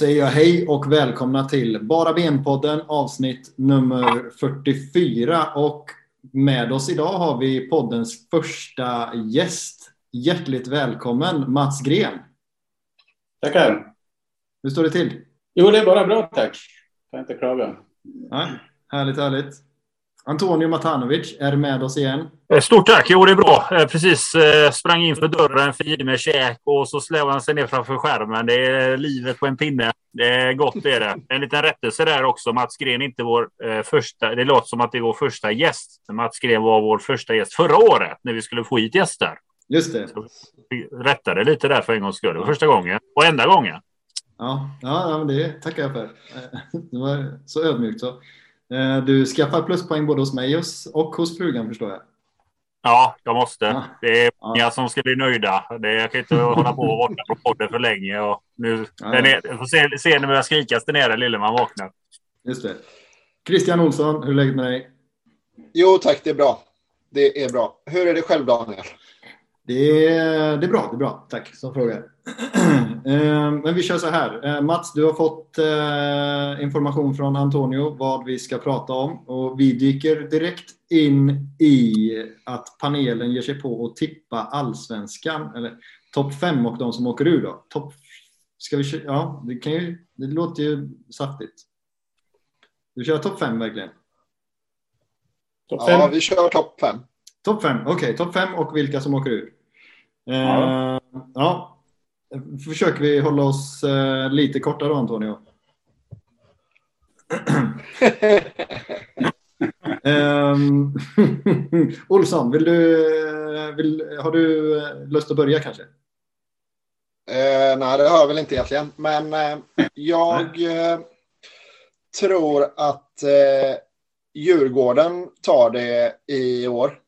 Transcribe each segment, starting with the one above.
säger jag hej och välkomna till Bara Ben-podden avsnitt nummer 44. Och med oss idag har vi poddens första gäst. Hjärtligt välkommen Mats Gren. Tackar. Hur står det till? Jo, det är bara bra tack. Kan inte klaga. Ja, härligt, härligt. Antonio Matanovic är med oss igen. Eh, stort tack! Jo, det är bra. Jag precis eh, sprang in för dörren, firade med käk och så slävade han sig ner framför skärmen. Det är livet på en pinne. Det är gott, det är det. En liten rättelse där också. Mats Gren inte vår eh, första... Det låter som att det är vår första gäst. Mats Gren var vår första gäst förra året när vi skulle få hit gäster. Just det. Så vi rättade lite där för en gångs skull. Det var första gången och enda gången. Ja, ja, det tackar jag för. Det var så ödmjukt så. Du skaffar pluspoäng både hos mig och hos frugan förstår jag. Ja, jag måste. Ja. Det är Ja. många som ska bli nöjda. Det, jag kan inte hålla på och borta från podden för länge. Och nu, Ja. den är, jag får se, se när jag skrikas där nere, lille man vaknar. Just det. Christian Olsson, hur är läget med dig? Jo tack, det är bra. Det är bra. Hur är det själv Daniel? Det är, det är bra, det är bra. Tack som frågar. Eh, Men vi kör så här. Eh, Mats, du har fått eh, information från Antonio vad vi ska prata om. Och vi dyker direkt in i att panelen ger sig på att tippa allsvenskan, eller topp fem och de som åker ur då. Topp, ska vi ja, det, kan ju, det låter ju saftigt. Du kör topp fem verkligen? Topp Ja, vi kör topp fem. Topp fem, okej. topp fem och vilka som åker ur. Eh, Ja. Försöker vi hålla oss eh, lite korta då, Antonio? Ehm, Olsson, vill du, eh, vill, har du eh, lust att börja kanske? Eh, nej, det har jag väl inte egentligen. Men eh, jag eh, tror att eh, Djurgården tar det i år.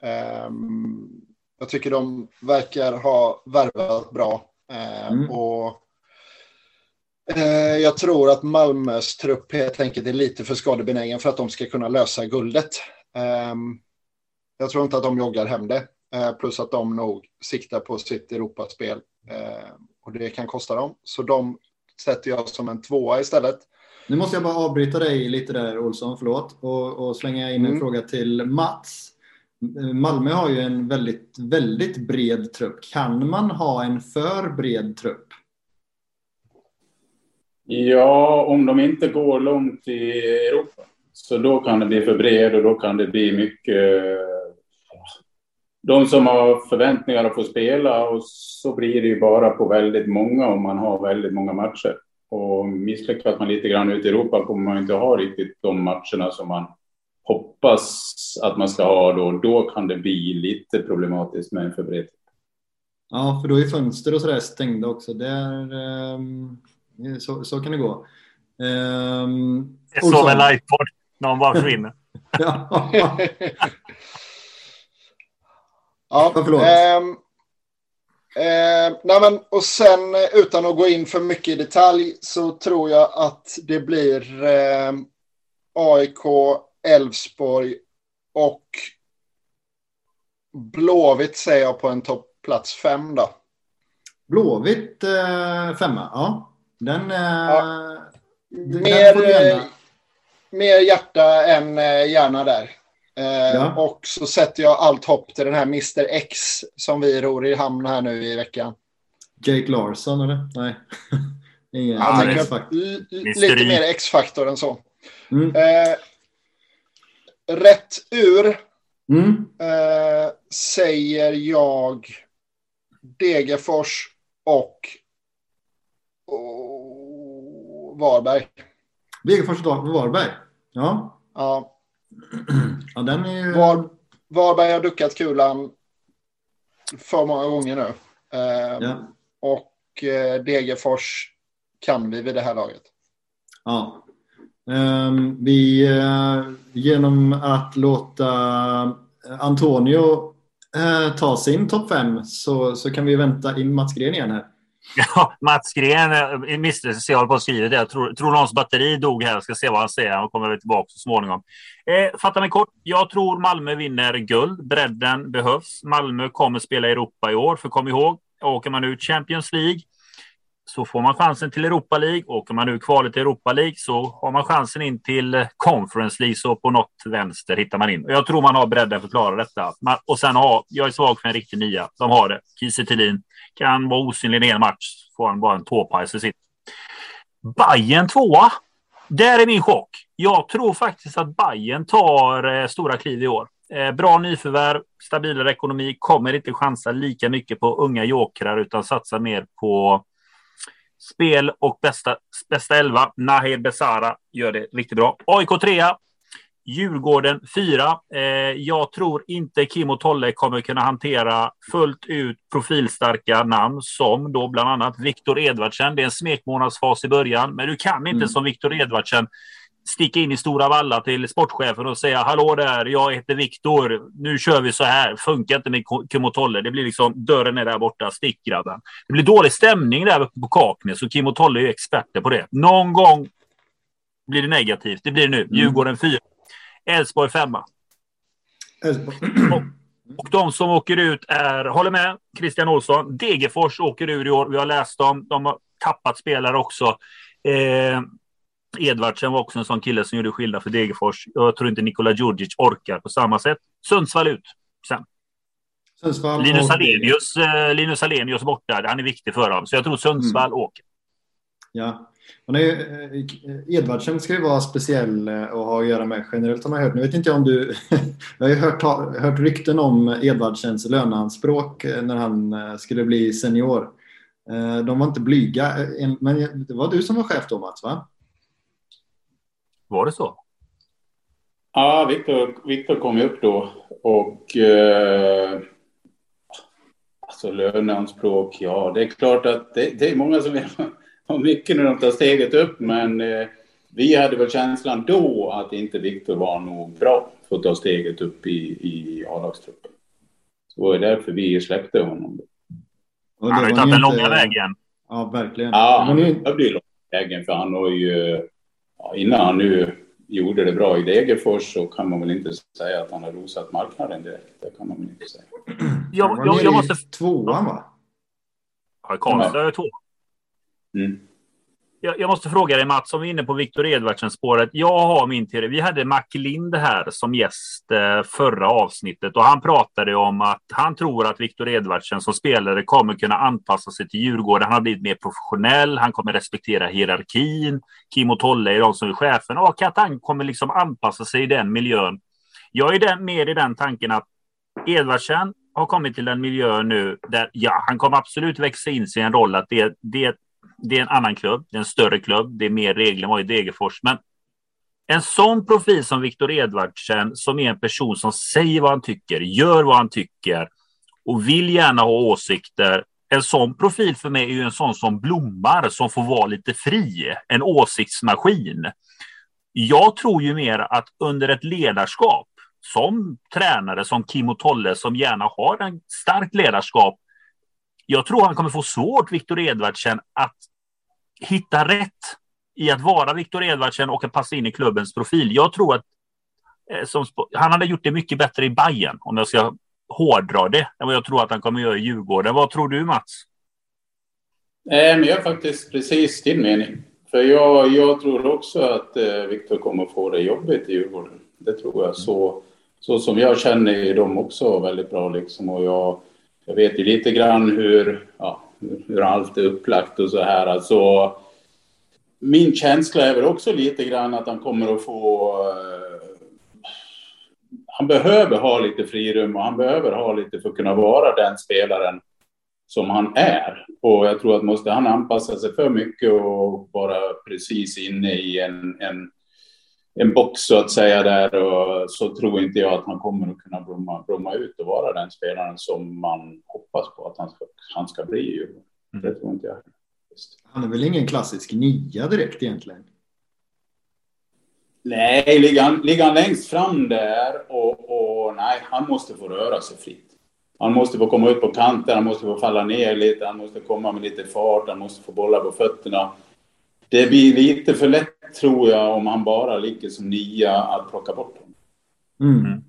Ehm, jag tycker de verkar ha värvat bra. Eh, Mm. och, eh, jag tror att Malmös trupp helt enkelt är lite för skadebenägen för att de ska kunna lösa guldet. Ehm, jag tror inte att de joggar hem det. Eh, plus att de nog siktar på sitt Europaspel. Eh, och det kan kosta dem. Så de sätter jag som en tvåa istället. Nu måste jag bara avbryta dig lite där, Olsson, förlåt, och, och slänga in en Mm. fråga till Mats. Malmö har ju en väldigt, väldigt bred trupp. Kan man ha en för bred trupp? Ja, om de inte går långt i Europa. Så då kan det bli för bred och då kan det bli mycket... De som har förväntningar att få spela och så blir det ju bara på väldigt många om man har väldigt många matcher. Och misslyckas man lite grann ute i Europa kommer man inte ha riktigt de matcherna som man hoppas att man ska ha då. Då kan det bli lite problematiskt med en för bred. Ja, för då är fönster och sådär stängda också. Där, ehm, så, så kan det gå. Ehm, Det är så med livepod. Någon bara försvinner. ja. Ja, Ja, förlåt. ehm, ehm, nej men, och sen eh, utan att gå in för mycket i detalj så tror jag att det blir ehm, AIK, Elfsborg och Blåvitt säger jag på en toppplats fem då. Blåvitt eh, femma, ja. Den... Eh, Ja. den Mer, eh, mer hjärta än eh, hjärna där. Eh, Ja. Och så sätter jag allt hopp till den här Mr X som vi ror i hamn här nu i veckan. Jake Larsson, eller? Nej. Ingen. Jag Ja, Mr. lite mer X-faktor än så. Mm. Eh, rätt ur Mm. eh, säger jag Degerfors och, och Varberg. Degerfors och Varberg. Ja. Ja, ja, den är. Var, Varberg har duckat kulan för många gånger nu. Eh, Ja. Och eh, Degerfors kan vi vid det här laget. Ja. Ehm, vi, eh, genom att låta eh, Antonio eh, ta sin topp fem så, så kan vi vänta in Mats Gren igen här. Ja, Mats Gren eh, missade sig, jag håller på att skriva det. Jag tror, tror någons batteri dog här. Jag ska se vad han säger. Han kommer väl tillbaka så småningom. Eh, fatta mig kort. Jag tror Malmö vinner guld. Bredden behövs. Malmö kommer spela i Europa i år. För kom ihåg, åker man ut Champions League så får man chansen till Europa League. Åker man nu kvalet till Europa League så har man chansen in till eh, Conference League. Så på något vänster hittar man in. Och jag tror man har bredden för att klara detta. Och sen har, jag är svag för en riktig nia. De har det. Kiese kan vara osynlig i en match. Får han bara en tåpaj så sitt. Bayern tvåa. Där är min chock. Jag tror faktiskt att Bayern tar eh, stora kliv i år. Eh, bra nyförvärv, stabilare ekonomi, kommer inte chansa lika mycket på unga jokrar utan satsa mer på spel och bästa, bästa elva. Nahir Besara gör det riktigt bra. AIK 3 Djurgården 4. Eh, jag tror inte Kim och Tolle kommer kunna hantera fullt ut profilstarka namn som då bland annat Viktor Edvardsen. Det är en smekmånadsfas i början, men du kan inte mm. som Viktor Edvardsen sticka in i Stora Valla till sportchefen och säga hallå där, jag heter Viktor, nu kör vi så här, funkar inte med Kim och Tolle. Det blir liksom dörren är där borta, stick grabben. Det blir dålig stämning där uppe på Kaknäs och Kim och Tolle är ju experter på det. Någon gång blir det negativt. Det blir det nu. Mm. Djurgården 4. Elfsborg 5. Och, och de som åker ut är, håller med, Christian Olsson. Degerfors åker ur i år. Vi har läst dem. De har tappat spelare också. Eh, Edvardsen var också en sån kille som gjorde skillnad för Degerfors. Jag tror inte Nikola Djurdjic orkar på samma sätt. Sundsvall ut sen. Sundsvall Linus. Alenius, eh, Linus Alenius borta. Han är viktig för dem. Så jag tror Sundsvall mm. åker. Ja. Och nu, eh, Edvardsen ska ju vara speciell eh, och ha att göra med generellt har man hört. Nu vet inte jag om du... jag har ju hört, hört rykten om Edvardsens löneanspråk när han skulle bli senior. De var inte blyga, men det var du som var chef då Mats, va? Var det så? Ja, Viktor, Viktor kom upp då och eh, alltså löneanspråk, ja det är klart att det, det är många som har mycket när de tar steget upp men eh, vi hade väl känslan då att inte Viktor var nog bra för att ta steget upp i, i A-lagstruppen. Så det är därför vi släppte honom. Han har ju tagit den långa vägen. Ja, verkligen. Ja, han har blivit långa vägen för han har ju ja, innan han nu gjorde det bra i Degerfors så kan man väl inte säga att han har rosat marknaden direkt. Det kan man väl inte säga. Jag, jag, jag måste... Tvåan va? Ja, Karlstad är två. Mm jag, jag, måste fråga dig Mats, om vi är inne på Viktor Edvardsen-spåret. Jag har min teori. Vi hade Mac Lind här som gäst eh, förra avsnittet och han pratade om att han tror att Viktor Edvardsen som spelare kommer kunna anpassa sig till Djurgården. Han har blivit mer professionell. Han kommer respektera hierarkin. Kim och Tolle är de som är cheferna och att han kommer liksom anpassa sig i den miljön. Jag är den, mer i den tanken att Edvardsen har kommit till en miljö nu där ja, han kommer absolut växa in sig i en roll att det, det det är en annan klubb, det är en större klubb, det är mer regler än vad i Degerfors. Men en sån profil som Viktor Edvardsen, som är en person som säger vad han tycker, gör vad han tycker och vill gärna ha åsikter. En sån profil för mig är ju en sån som blommar, som får vara lite fri, en åsiktsmaskin. Jag tror ju mer att under ett ledarskap som tränare, som Kim och Tolle, som gärna har en starkt ledarskap. Jag tror han kommer få svårt, Viktor Edvardsen, att hitta rätt i att vara Viktor Edvardsen och att passa in i klubbens profil. Jag tror att eh, som, han hade gjort det mycket bättre i Bayern om jag ska hårdra det än vad jag tror att han kommer göra i Djurgården. Vad tror du Mats? Eh, men jag är faktiskt precis din mening. För jag, jag tror också att eh, Viktor kommer få det jobbigt i Djurgården. Det tror jag. Så, så som jag känner dem också väldigt bra liksom. Och jag, jag vet ju lite grann hur, ja, hur allt är upplagt och så här. Alltså, min känsla är väl också lite grann att han kommer att få... Eh, han behöver ha lite frirum och han behöver ha lite för att kunna vara den spelaren som han är. Och jag tror att måste han anpassa sig för mycket och vara precis inne i en, en, en box så att säga där och så tror inte jag att han kommer att kunna blomma, blomma ut och vara den spelaren som man hoppas på att han ska, han ska bli. Mm. Det tror inte jag. Han är väl ingen klassisk nia direkt egentligen? Nej, ligger han, ligger han längst fram där och, och nej, han måste få röra sig fritt. Han måste få komma ut på kanten, han måste få falla ner lite, han måste komma med lite fart, han måste få bolla på fötterna. Det blir lite för lätt, tror jag, om han bara ligger som nia, att plocka bort honom. Mm.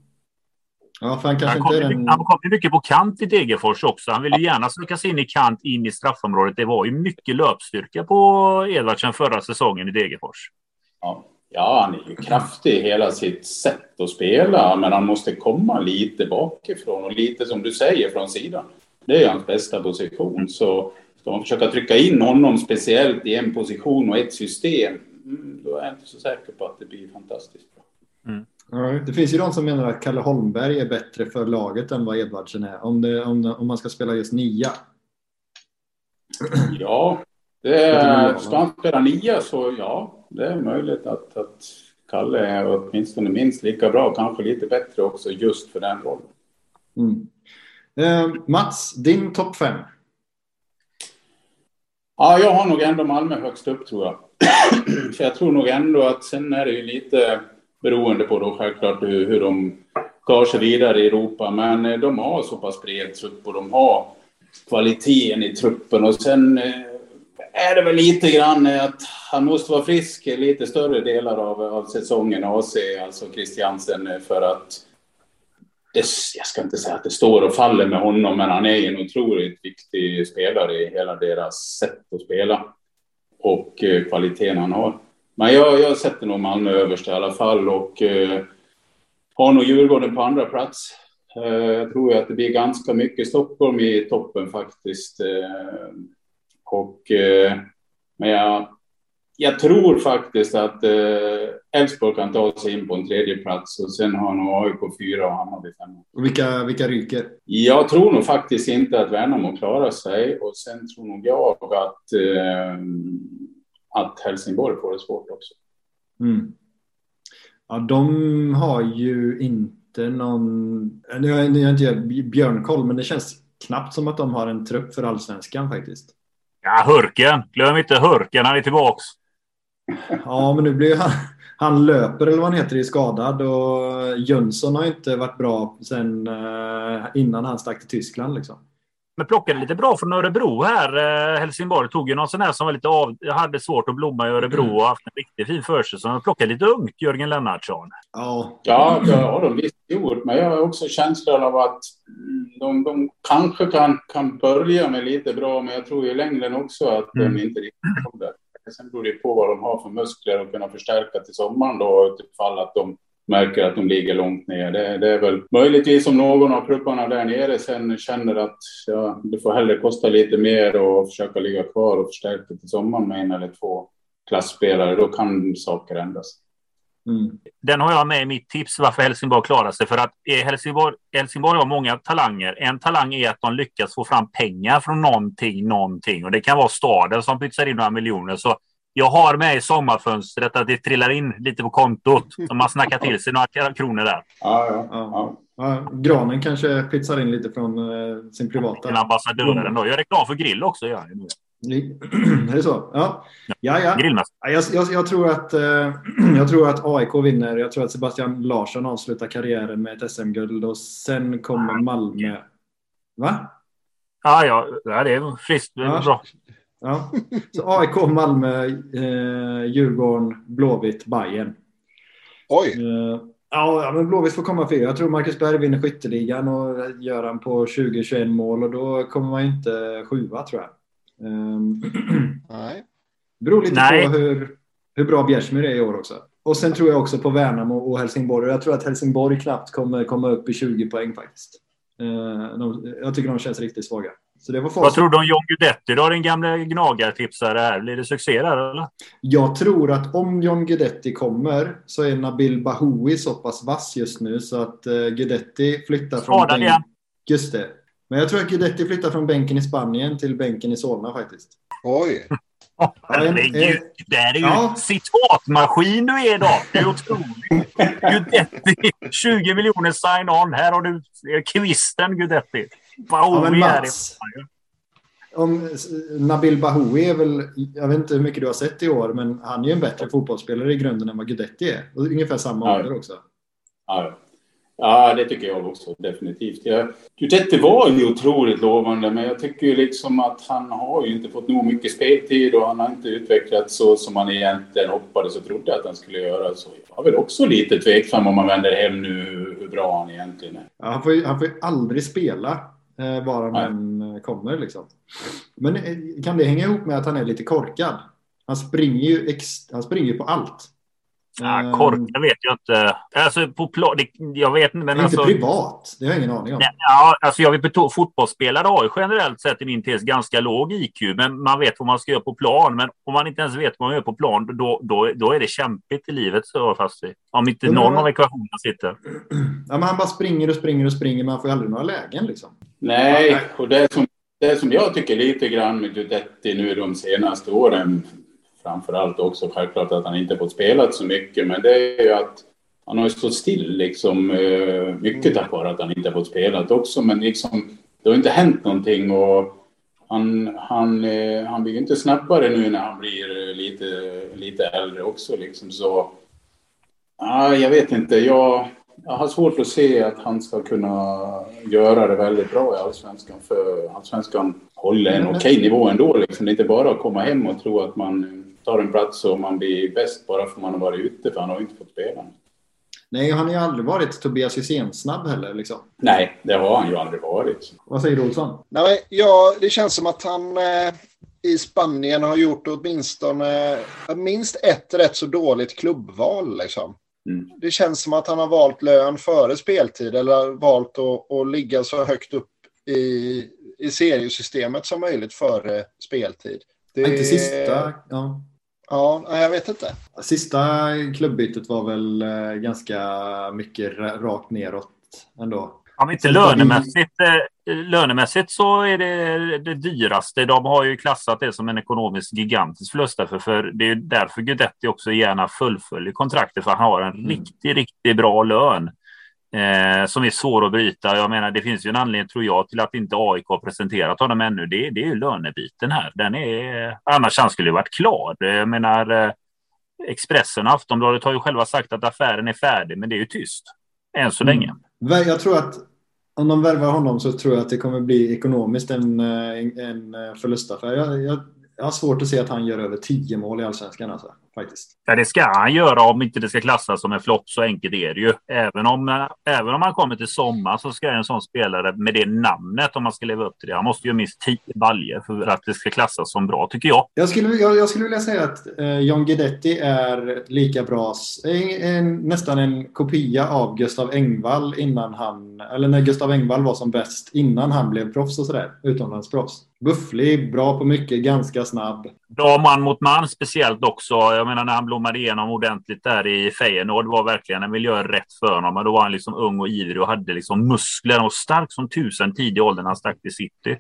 Ja, för han Han inte kom, den... han kom mycket på kant i Degerfors också. Han ville ju gärna söka sig in i kant in i straffområdet. Det var ju mycket löpstyrka på Edvardsen förra säsongen i Degerfors. Ja. ja, han är ju kraftig i hela sitt sätt att spela, men han måste komma lite bakifrån och lite som du säger från sidan. Det är hans bästa position. Så ska man försöka trycka in honom speciellt i en position och ett system, mm, då är jag inte så säker på att det blir fantastiskt bra. Ja, det finns ju de som menar att Kalle Holmberg är bättre för laget än vad Edvardsen är. Om, det, om, om man ska spela just nia. Ja, det är, ska han spela nia så ja, det är möjligt att, att Kalle är åtminstone minst lika bra, kanske lite bättre också just för den rollen. Mm. Eh, Mats, din topp fem? Ja, jag har nog ändå Malmö högst upp tror jag. För jag tror nog ändå att sen är det ju lite beroende på då självklart hur, hur de tar sig vidare i Europa. Men eh, de har så pass bred trupp och de har kvaliteten i truppen. Och sen eh, är det väl lite grann eh, att han måste vara frisk lite större delar av, av säsongen, AC, alltså Christiansen, för att det, jag ska inte säga att det står och faller med honom, men han är en otroligt viktig spelare i hela deras sätt att spela och eh, kvaliteten han har. Men jag, jag sätter nog Malmö överst i alla fall och eh, har nog Djurgården på andra plats. Eh, jag tror att det blir ganska mycket Stockholm i toppen faktiskt. Eh, och, eh, men jag, jag tror faktiskt att eh, Elfsborg kan ta sig in på en tredje plats och sen har nog AIK fyra och Hammarby femma. Och vilka, vilka ryker? Jag tror nog faktiskt inte att Värnamo klarar sig och sen tror nog jag att, eh, att Helsingborg får det svårt också. Mm. Ja, de har ju inte någon... Nu har nu har inte jag björnkoll, men det känns knappt som att de har en trupp för allsvenskan faktiskt. Ja, Hurken. Glöm inte Hurken. Han är tillbaks. Ja, men nu blir han, han löper eller vad han heter är skadad och Jönsson har inte varit bra sen eh, innan han stack till Tyskland liksom. Men plockade lite bra från Örebro här. Eh, Helsingborg tog ju någon sån här som var lite av, hade svårt att blomma i Örebro och haft en riktigt fin försäsong. De plockade lite ungt, Jörgen Lennartsson. Ja, Ja, det har de visst gjort, men jag har också känslan av att de, de kanske kan, kan börja med lite bra, men jag tror i längden också att Mm. de inte riktigt kommer. Sen beror det på vad de har för muskler att kunna förstärka till sommaren då, utifall att de märker att de ligger långt ner. Det, det är väl möjligtvis om någon av klubbarna där nere sen känner att ja, det får hellre kosta lite mer och försöka ligga kvar och förstärka till sommaren med en eller två klassspelare, då kan saker ändras mm. Den har jag med i mitt tips varför Helsingborg klarar sig. För att Helsingborg, Helsingborg har många talanger. En talang är att de lyckas få fram pengar från någonting, någonting. Och det kan vara staden som pytsar in några miljoner. Så jag har med i sommarfönstret att det trillar in lite på kontot. Så man snackar till sig några kronor där. Ja, ja, Ja. ja. Granen kanske pytsar in lite från eh, sin privata. ambassadören då. Gör reklam för grill också. Gör nu. Är det så? Ja, ja. ja. Ja, Jag, jag, jag, tror att, eh, jag tror att AIK vinner. Jag tror att Sebastian Larsson avslutar karriären med ett SM-guld och sen kommer Malmö. Va? Ja, ja, ja, det är friskt. Det är Ja. bra. Ja. Så AIK, Malmö, eh, Djurgården, Blåvitt, Bayern. Oj, Eh, ja, men Blåvitt får komma fyra. Jag tror Marcus Berg vinner skytteligan och gör han på 20-21 mål och då kommer man inte sjua tror jag. Um, nej. beror lite Nej. på hur, hur bra Bjärsmyr är i år också. Och sen tror jag också på Värnamo och Helsingborg. Jag tror att Helsingborg knappt kommer komma upp i 20 poäng faktiskt. Eh, de, jag tycker de känns riktigt svaga. Så det var Vad tror du om John Guidetti då? Din gamla gnagartipsare här. Blir det succé där eller? Jag tror att om John Guidetti kommer så är Nabil Bahoui så pass vass just nu så att uh, Guidetti flyttar från Skadad igen. Just det. Men jag tror att Guidetti flyttar från bänken i Spanien till bänken i Solna faktiskt. Oj. Ja, Herregud, det här är ju Ja. citatmaskin du är idag. Det är otroligt. Guidetti, 20 miljoner sign-on. Här har du kvisten Guidetti. Ja, Wow, men vi är Mats. Om, Nabil Bahoui är väl, jag vet inte hur mycket du har sett i år, men han är ju en bättre fotbollsspelare i grunden än vad Guidetti är. Och ungefär samma Ja. ålder också. Ja, ja, det tycker jag också definitivt. Jag, Guidetti var ju otroligt lovande, men jag tycker ju liksom att han har ju inte fått nog mycket speltid och han har inte utvecklats så som man egentligen hoppades och trodde att han skulle göra. Så jag är väl också lite tveksam om man vänder hem nu hur bra han egentligen är. Ja, han, får ju, han får ju aldrig spela eh, var han än kommer. Liksom. Men eh, kan det hänga ihop med att han är lite korkad? Han springer ju, han springer på allt. Ja, Ehm, korkad vet jag inte. Alltså, på plan, jag vet inte. Men inte alltså, privat, det har jag ingen aning om. Nej, Ja, alltså jag vill betona, fotbollsspelare har ju generellt sett i min tes ganska låg IQ, men man vet vad man ska göra på plan. Men om man inte ens vet vad man gör på plan, då, då, då är det kämpigt i livet, så fast i. Om inte Men någon av ekvationerna sitter. Ja, men han bara springer och springer och springer, men han får ju aldrig några lägen. Liksom. Nej, och det som, det som jag tycker lite grann med Guidetti nu de senaste åren, framför allt också självklart att han inte fått spelat så mycket, men det är ju att han har ju stått still liksom, eh, mycket tack vare att han inte fått spelat också, men liksom, det har inte hänt någonting och han, han, eh, han blir ju inte snabbare nu när han blir eh, lite, lite äldre också liksom, så ah, jag vet inte, jag, jag har svårt att se att han ska kunna göra det väldigt bra i Allsvenskan. För Allsvenskan håller en Men- okej nivå ändå. Liksom. Det är inte bara att komma hem och tro att man tar en plats och man blir bäst bara för att man har varit ute. För han har inte fått spela. Nej, han har ju aldrig varit Tobias Hysén-snabb heller. Liksom. Nej, det har han ju aldrig varit. Vad säger du Olsson? Nej, men, ja, det känns som att han eh, i Spanien har gjort åtminstone eh, minst ett rätt så dåligt klubbval. Liksom. Mm. Det känns som att han har valt lön före speltid eller valt att, att ligga så högt upp i, i seriesystemet som möjligt före speltid. Det, Inte sista, ja. Ja, jag vet inte. sista klubbytet var väl eh, ganska mycket ra- rakt neråt ändå. Inte Sen tar vi- lönemässigt, eh, lönemässigt så är det det dyraste. De har ju klassat det som en ekonomisk gigantisk förlust. Därför, för det är ju därför Guidetti också gärna fullföljer kontraktet. För han har en Mm. riktigt, riktigt bra lön. Eh, som är svår att bryta. Jag menar, det finns ju en anledning, tror jag, till att inte AIK har presenterat honom ännu. Det, det är ju lönebiten här. Den är, annars han skulle ju varit klar. Eh, jag menar, eh, Expressen och Aftonbladet har ju själva sagt att affären är färdig, men det är ju tyst. Än så Mm. länge. Jag tror att om de värvar honom så tror jag att det kommer bli ekonomiskt en, eh, en, förlustaffär. Jag, jag, jag har svårt att se att han gör över 10 mål i Allsvenskan alltså, faktiskt. Ja, det ska han göra om inte det ska klassas som en flopp. Så enkelt är det ju. Även om, eh, även om han kommer till sommar så ska en sån spelare med det namnet, om man ska leva upp till det, han måste ju minst 10 baljer för att det ska klassas som bra, tycker jag. Jag skulle, jag, jag skulle vilja säga att eh, John Guidetti är lika bra, en, en, nästan en kopia av Gustav Engvall innan han, eller när Gustav Engvall var som bäst innan han blev proffs och sådär, utomlandsproffs. Bufflig, bra på mycket, ganska snabb. Bra man mot man speciellt också. Jag menar när han blommade igenom ordentligt där i Feyenoord var verkligen en miljö rätt för honom. Men då var han liksom ung och ivrig och hade liksom muskler och stark som tusen tidig ålder när han stack till City.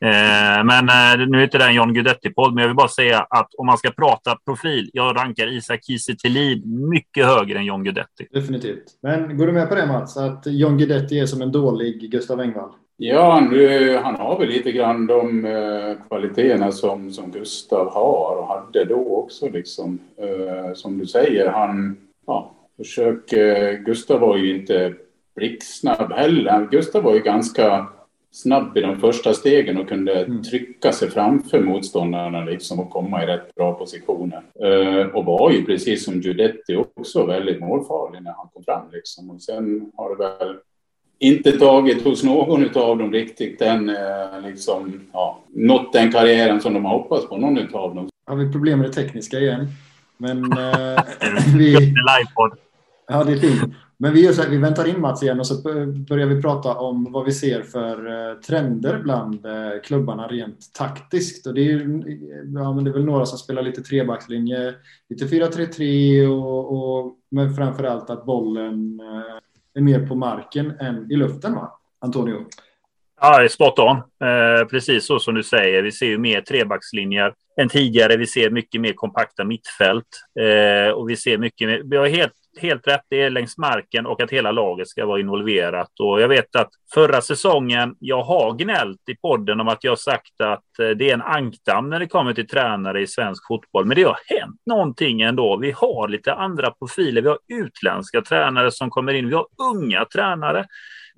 Eh, men eh, nu är inte det en John Guidetti-podd, men jag vill bara säga att om man ska prata profil, jag rankar Isak Kiese Thelin mycket högre än John Guidetti. Definitivt. Men går du med på det Mats? Att John Guidetti är som en dålig Gustav Engvall? Ja, nu, han har väl lite grann de eh, kvaliteterna som, som Gustav har och hade då också. Liksom. Eh, som du säger, han ja, försöker... Gustav var ju inte blixtsnabb heller. Gustav var ju ganska snabb i de första stegen och kunde Mm. trycka sig framför motståndarna liksom, och komma i rätt bra positioner. Eh, och var ju precis som Guidetti också väldigt målfarlig när han kom fram. Liksom. Och sen har det väl inte tagit hos någon av dem riktigt den, eh, liksom, ja, nått den karriären som de har hoppats på, någon av dem. Har vi problem med det tekniska igen? Men eh, vi... Ja, det är fint. Men vi, gör så här, vi väntar in Mats igen och så börjar vi prata om vad vi ser för eh, trender bland eh, klubbarna rent taktiskt. Och det, är ju, ja, men det är väl några som spelar lite trebackslinje, lite 4-3-3 och, och, men framför allt att bollen eh, är mer på marken än i luften, va? Antonio? Ja, det är spot on. Eh, precis så som du säger. Vi ser ju mer trebackslinjer än tidigare. Vi ser mycket mer kompakta mittfält. Eh, och vi ser mycket mer... Vi har helt, helt rätt, det är längs marken och att hela laget ska vara involverat. Och jag vet att förra säsongen, jag har gnällt i podden om att jag sagt att eh, det är en ankdamm när det kommer till tränare i svensk fotboll. Men det har hänt någonting ändå. Vi har lite andra profiler. Vi har utländska tränare som kommer in. Vi har unga tränare.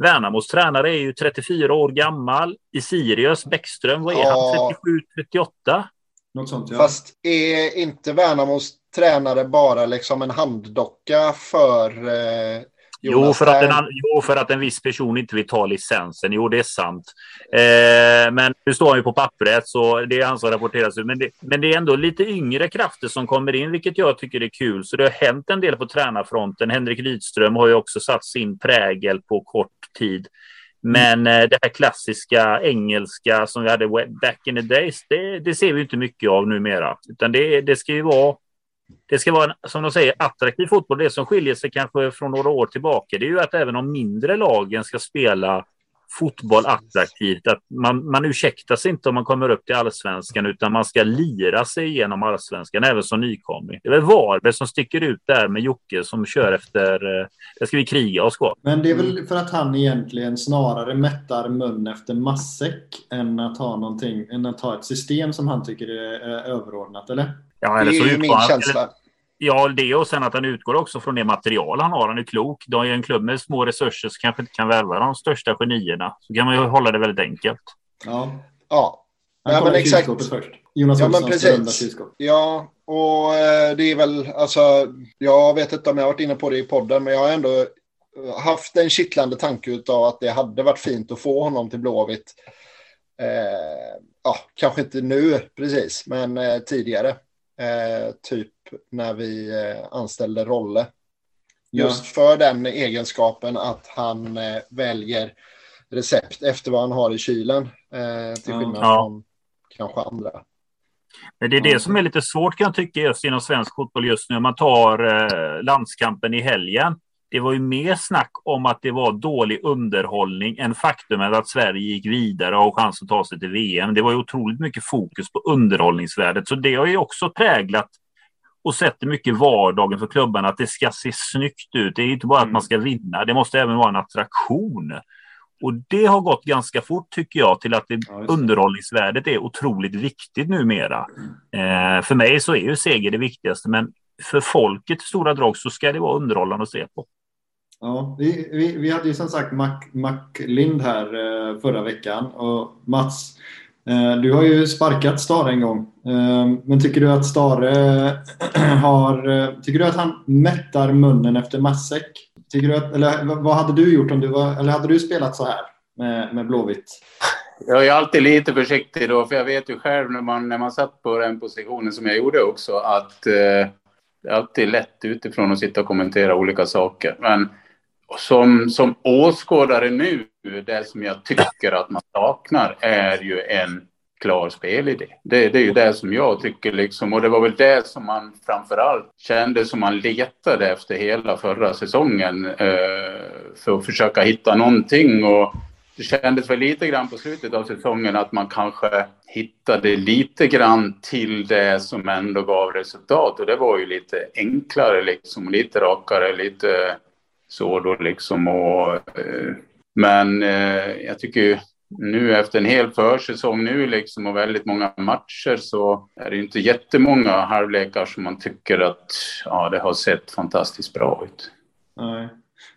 Värnamos tränare är ju 34 år gammal. I Sirius, Bäckström, vad är Ja. han? 37, 38? Något sånt, ja. Fast är inte Värnamos tränare bara liksom en handdocka för eh, Jo för, att en, jo, för att en viss person inte vill ta licensen. Jo, det är sant. Eh, men nu står han ju på pappret, så det är han som rapporteras ut. Men det, men det är ändå lite yngre krafter som kommer in, vilket jag tycker är kul. Så det har hänt en del på tränarfronten. Henrik Rydström har ju också satt sin prägel på kort tid. Men mm. det här klassiska engelska som vi hade back in the days, det, det ser vi inte mycket av numera. Utan det, det ska ju vara det ska vara, en, som de säger, attraktiv fotboll. Det som skiljer sig kanske från några år tillbaka, det är ju att även de mindre lagen ska spela fotboll attraktivt. Att man, man ursäktar sig inte om man kommer upp till allsvenskan, utan man ska lira sig igenom allsvenskan, även som nykomling. Det är väl Varberg som sticker ut där med Jocke som kör efter, eh, det ska vi kriga oss kvar. Men det är väl för att han egentligen snarare mättar mun efter matsäck än att ha någonting, än att ha ett system som han tycker är överordnat, eller? Ja, eller så det är ju min känsla. Eller, ja, det och sen att han utgår också från det material han har. Han är klok. De är en klubb med små resurser så kanske inte kan värva de största genierna. Så kan man ju hålla det väldigt enkelt. Ja. Ja. Han ja, men exakt. Först. Jonas ja, men precis. Ja, och eh, det är väl alltså. Jag vet inte om jag har varit inne på det i podden, men jag har ändå eh, haft en kittlande tanke av att det hade varit fint att få honom till Blåvitt. Eh, ja, kanske inte nu precis, men eh, tidigare. Eh, typ när vi eh, anställde Rolle. Just ja. för den egenskapen att han eh, väljer recept efter vad han har i kylen. Eh, till skillnad ja. från kanske andra. Men det är det som är lite svårt kan jag tycka just inom svensk fotboll just nu. Om man tar eh, landskampen i helgen det var ju mer snack om att det var dålig underhållning än faktumet att Sverige gick vidare och har chans att ta sig till VM. Det var ju otroligt mycket fokus på underhållningsvärdet, så det har ju också präglat och sätter mycket vardagen för klubbarna att det ska se snyggt ut. Det är inte bara att man ska vinna, det måste även vara en attraktion. Och det har gått ganska fort tycker jag till att det, ja, underhållningsvärdet är otroligt viktigt numera. Mm. Eh, för mig så är ju seger det viktigaste, men för folket i stora drag så ska det vara underhållande att se på. Ja, vi, vi, vi hade ju som sagt Mac, Mac Lind här eh, förra veckan och Mats, eh, du har ju sparkat Stare en gång. Eh, men tycker du att Stare eh, har, eh, tycker du att han mättar munnen efter matsäck? Tycker du att, eller vad hade du gjort om du var, eller hade du spelat så här med, med Blåvitt? Jag är alltid lite försiktig då, för jag vet ju själv när man, när man satt på den positionen som jag gjorde också, att eh, det är alltid lätt utifrån att sitta och kommentera olika saker. Men som, som åskådare nu, det som jag tycker att man saknar är ju en klar spelidé. Det, det är ju det som jag tycker liksom, och det var väl det som man framförallt kände som man letade efter hela förra säsongen eh, för att försöka hitta någonting. Och det kändes väl lite grann på slutet av säsongen att man kanske hittade lite grann till det som ändå gav resultat. Och det var ju lite enklare liksom, lite rakare, lite så då liksom. Och, eh, men eh, jag tycker ju nu efter en hel försäsong nu liksom och väldigt många matcher så är det inte jättemånga halvlekar som man tycker att ja, det har sett fantastiskt bra ut. Nej.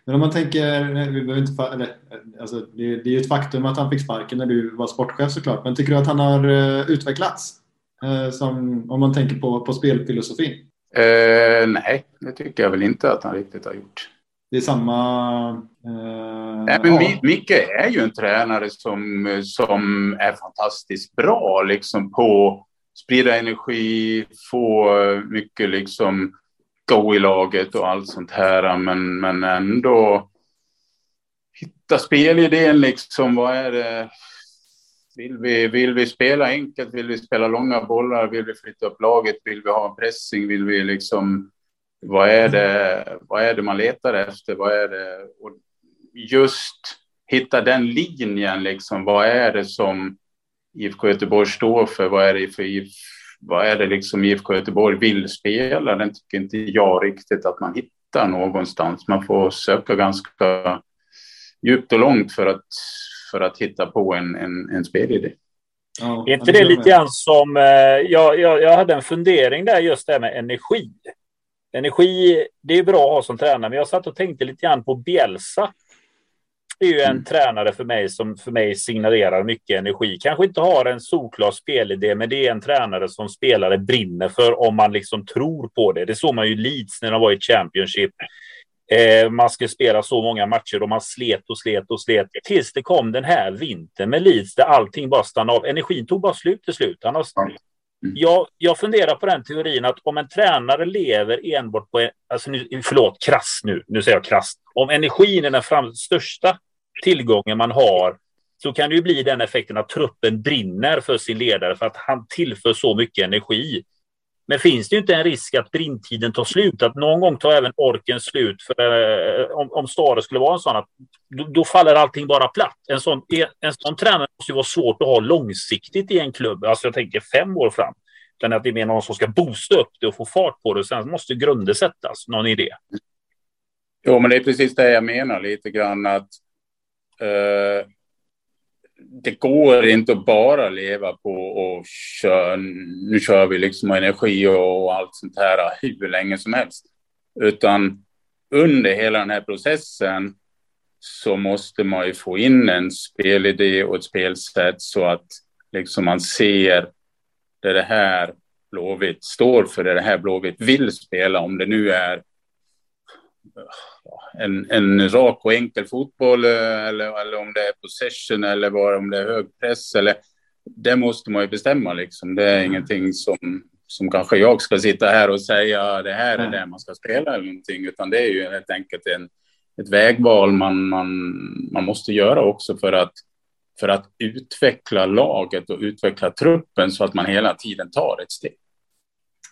Men om man tänker, vi behöver inte, eller, alltså, det, det är ju ett faktum att han fick sparken när du var sportchef såklart, men tycker du att han har uh, utvecklats? Uh, som, om man tänker på, på spelfilosofin? Uh, nej, det tycker jag väl inte att han riktigt har gjort det är samma... Eh, Nej, men ja. Micke är ju en tränare som, som är fantastiskt bra liksom på sprida energi, få mycket liksom go i laget och allt sånt här. Men, men ändå hitta spelidén liksom. Vad är det? Vill vi, vill vi spela enkelt? Vill vi spela långa bollar? Vill vi flytta upp laget? Vill vi ha en pressing? Vill vi liksom vad är det, vad är det man letar efter? Vad är det? Och just hitta den linjen, liksom. Vad är det som IFK Göteborg står för? Vad är det för IF, vad är det liksom IFK Göteborg vill spela? Den tycker inte jag riktigt att man hittar någonstans. Man får söka ganska djupt och långt för att, för att hitta på en, en, en spelidé. Ja, är inte det lite grann som... Eh, jag, jag, jag hade en fundering där just det med energi. Energi, det är bra att ha som tränare, men jag satt och tänkte lite grann på Bielsa. Det är ju en mm. tränare för mig som för mig signalerar mycket energi. Kanske inte har en solklar spelidé, men det är en tränare som spelare brinner för om man liksom tror på det. Det såg man ju Leeds när de var i Championship. Eh, man skulle spela så många matcher och man slet och slet och slet tills det kom den här vintern med Leeds där allting bara stannade av. Energin tog bara slut till slut. Han har... Mm. Jag, jag funderar på den teorin att om en tränare lever enbart på, alltså nu, förlåt, krass nu, nu säger jag krass. Om energin är den fram, största tillgången man har så kan det ju bli den effekten att truppen brinner för sin ledare för att han tillför så mycket energi. Men finns det inte en risk att brintiden tar slut? Att någon gång tar även orken slut? För, eh, om, om Stare skulle vara en sån, att då, då, faller allting bara platt. En sån, en sån tränare måste ju vara svårt att ha långsiktigt i en klubb. Alltså jag tänker fem år fram. Utan att det är mer någon som ska boosta upp det och få fart på det. Sen måste grunder sättas. Någon idé? Jo, men det är precis det jag menar lite grann att eh, det går inte att bara leva på och köra, nu kör vi liksom energi och allt sånt här hur länge som helst. Utan under hela den här processen så måste man ju få in en spelidé och ett spelsätt så att liksom man ser det, det här Blåvitt står för, det, det här Blåvitt vill spela, om det nu är en, en rak och enkel fotboll eh, eller, eller om det är possession eller bara om det är hög press. Eller, det måste man ju bestämma. Liksom. Det är mm. ingenting som, som kanske jag ska sitta här och säga det här är det man ska spela eller någonting, utan det är ju helt enkelt en, ett vägval man, man, man måste göra också för att, för att utveckla laget och utveckla truppen så att man hela tiden tar ett steg.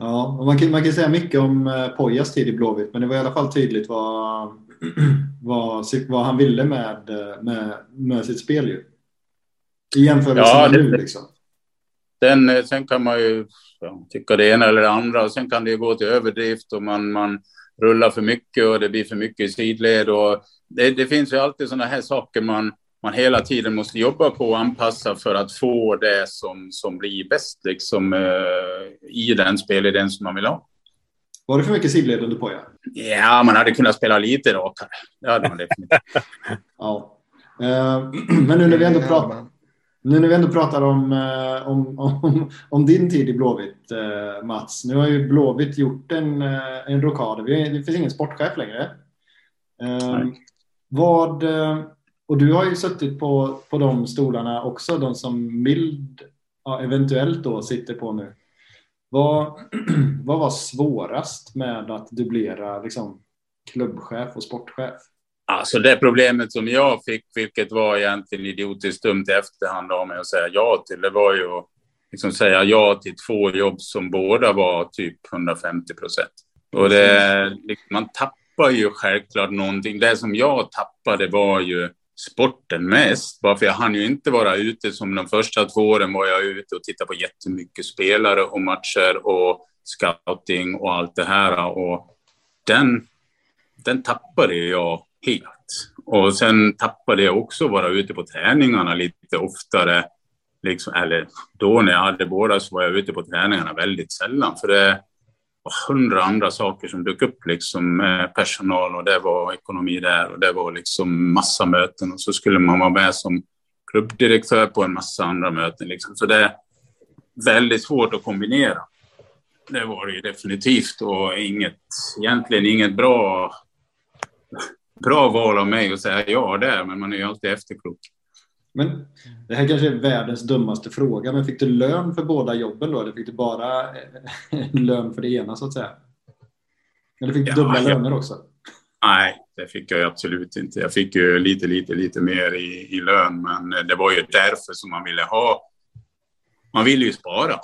Ja, och man kan, man kan säga mycket om eh, Pojas tid i Blåvitt, men det var i alla fall tydligt vad, vad, vad han ville med, eh, med, med sitt spel ju. I jämförelse ja, med nu liksom. Den, eh, sen kan man ju ja, tycka det ena eller det andra och sen kan det ju gå till överdrift och man, man rullar för mycket och det blir för mycket i sidled och det, det finns ju alltid sådana här saker man man hela tiden måste jobba på och anpassa för att få det som, som blir bäst liksom, eh, i den spelidén som man vill ha. Var det för mycket sidled under Poja? Ja, man hade kunnat spela lite rakare. Det hade man definitivt. ja. Eh, men nu när vi ändå pratar, nu när vi ändå pratar om, om, om, om din tid i Blåvitt, eh, Mats. Nu har ju Blåvitt gjort en, en rokad. Det finns ingen sportchef längre. Nej. Vad och du har ju suttit på, på de stolarna också, de som Mild ja, eventuellt då sitter på nu. Vad, vad var svårast med att dubblera liksom, klubbchef och sportchef? Alltså det problemet som jag fick, vilket var egentligen idiotiskt dumt i efterhand av mig att säga ja till, det var ju att liksom säga ja till två jobb som båda var typ 150 procent. Och det, man tappar ju självklart någonting. Det som jag tappade var ju sporten mest. Bara för jag hann ju inte vara ute som de första två åren var jag ute och tittade på jättemycket spelare och matcher och scouting och allt det här. Och den, den tappade jag helt. Och sen tappade jag också att vara ute på träningarna lite oftare. Liksom, eller då när jag hade båda så var jag ute på träningarna väldigt sällan. För det, hundra andra saker som dök upp liksom med personal och det var ekonomi där och det var liksom massa möten och så skulle man vara med som klubbdirektör på en massa andra möten liksom. Så det är väldigt svårt att kombinera. Det var det ju definitivt och inget, egentligen inget bra, bra val av mig att säga ja där, men man är ju alltid efterklok. Men det här kanske är världens dummaste fråga, men fick du lön för båda jobben då? Eller fick du bara lön för det ena så att säga? Eller fick du ja, dubbla jag... löner också? Nej, det fick jag absolut inte. Jag fick ju lite, lite, lite mer i, i lön, men det var ju därför som man ville ha. Man ville ju spara.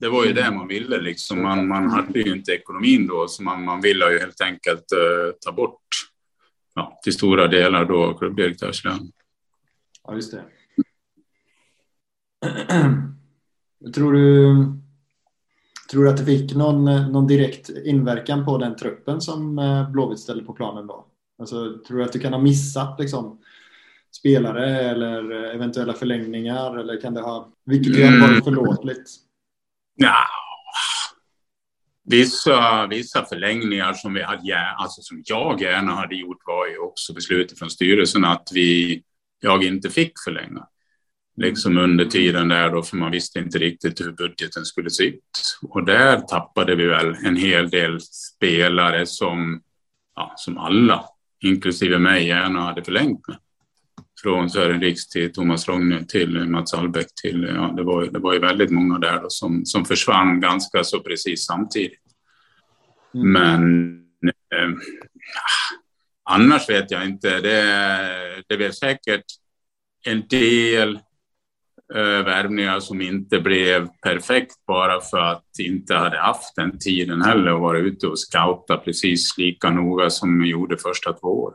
Det var ju mm. det man ville. Liksom. Man, man hade ju inte ekonomin då, så man, man ville ju helt enkelt uh, ta bort ja, till stora delar då klubbdirektörslön. Ja, just det. Tror du, tror du att det fick någon, någon direkt inverkan på den truppen som eh, Blåvitt ställde på planen då? Alltså, tror du att du kan ha missat liksom, spelare eller eventuella förlängningar? Eller kan det ha, vilket mm. varit förlåtligt? Ja, Vissa, vissa förlängningar som, vi hade, alltså som jag gärna hade gjort var ju också beslutet från styrelsen att vi jag inte fick förlänga. Liksom under tiden där då, för man visste inte riktigt hur budgeten skulle se ut. Och där tappade vi väl en hel del spelare som, ja, som alla inklusive mig, gärna hade förlängt med. Från Sören Riks till Thomas Rogne till Mats Albeck till, ja, det var, det var ju väldigt många där då, som, som försvann ganska så precis samtidigt. Mm. Men eh, annars vet jag inte. Det, det blev säkert en del eh, värvningar som inte blev perfekt bara för att inte hade haft den tiden heller och vara ute och scouta precis lika noga som vi gjorde första två år.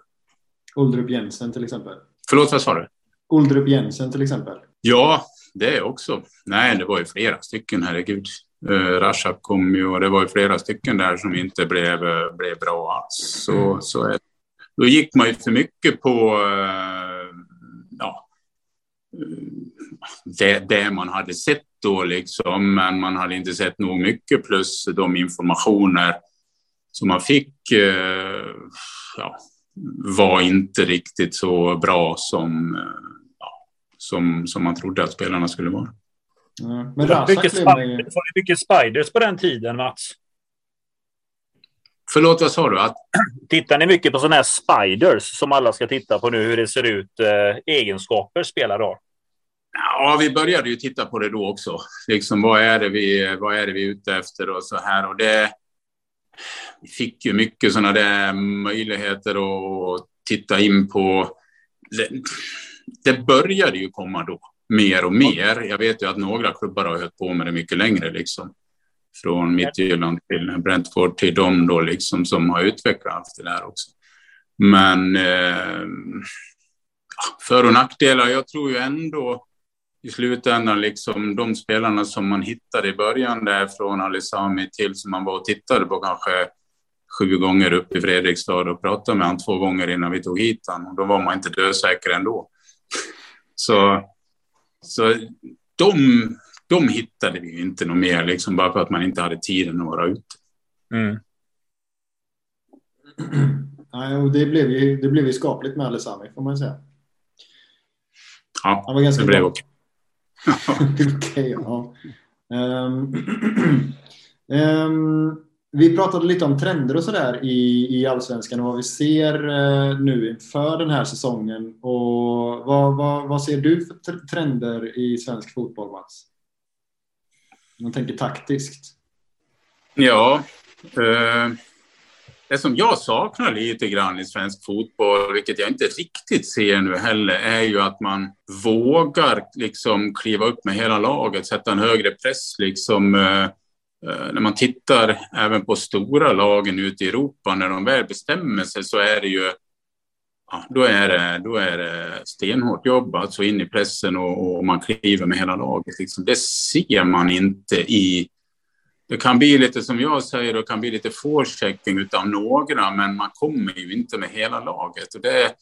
Oldrup Jensen till exempel. Förlåt, vad sa du? Oldrup Jensen till exempel. Ja, det också. Nej, det var ju flera stycken, herregud. Uh, Rashak kom ju och det var ju flera stycken där som inte blev, uh, blev bra alls. Så, mm. så är, då gick man ju för mycket på uh, ja, det, det, man hade sett då, liksom, men man hade inte sett nog mycket plus de informationer som man fick ja, var inte riktigt så bra som, ja, som, som man trodde att spelarna skulle vara. Mm. Men det mycket, spiders, mycket spiders på den tiden, Mats? Förlåt, vad sa du? Att... Tittar ni mycket på sådana här spiders som alla ska titta på nu, hur det ser ut, eh, egenskaper spelare har? Ja, vi började ju titta på det då också. Liksom, vad, är det vi, vad är det vi är ute efter och så här. Och det, vi fick ju mycket sådana där möjligheter att titta in på. Det, det började ju komma då mer och mer. Jag vet ju att några klubbar har hållit på med det mycket längre, liksom. Från Midtjylland till Brentford till dem då, liksom, som har utvecklat det där också. Men eh, för och nackdelar, jag tror ju ändå i slutändan, liksom de spelarna som man hittade i början där från Alisami till som man var och tittade på kanske sju gånger upp i Fredrikstad och pratade med honom två gånger innan vi tog hit honom. Och då var man inte dösäker ändå. Så så de, de hittade vi inte något mer, liksom, bara för att man inte hade tiden att vara ute. Mm. Nej, och det blev ju, det blev ju skapligt med Alessami, får man säga. Ja, var ganska det blev okej. okej, okay, ja. Um, um, vi pratade lite om trender och sådär i, i Allsvenskan och vad vi ser eh, nu inför den här säsongen. Och vad, vad, vad ser du för trender i svensk fotboll, Mats? Om man tänker taktiskt. Ja, eh, det som jag saknar lite grann i svensk fotboll, vilket jag inte riktigt ser nu heller, är ju att man vågar liksom kliva upp med hela laget, sätta en högre press, liksom Eh, eh när man tittar även på stora lagen ute i Europa, när de väl bestämmer sig så är det ju ja, då, är det, då är det stenhårt jobb, alltså in i pressen och, och man kliver med hela laget. Liksom. Det ser man inte i... Det kan bli lite som jag säger, det kan bli lite forechecking av några, men man kommer ju inte med hela laget. Och det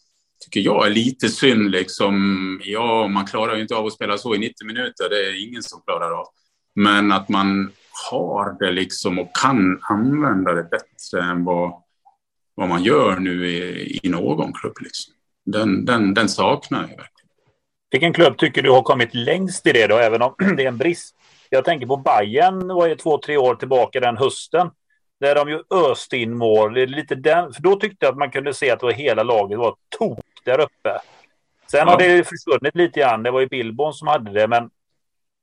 tycker jag är lite synd. Liksom. Ja, man klarar ju inte av att spela så i 90 minuter, det är ingen som klarar av. Men att man har det liksom och kan använda det bättre än vad, vad man gör nu i, i någon klubb. Liksom. Den, den, den saknar jag verkligen. Vilken klubb tycker du har kommit längst i det då, även om det är en brist? Jag tänker på Bayern var ju två, tre år tillbaka den hösten. Där de ju öste in mål. Lite den, för då tyckte jag att man kunde se att det var hela laget var tok där uppe. Sen ja. har det försvunnit lite grann. Det var ju Billborn som hade det, men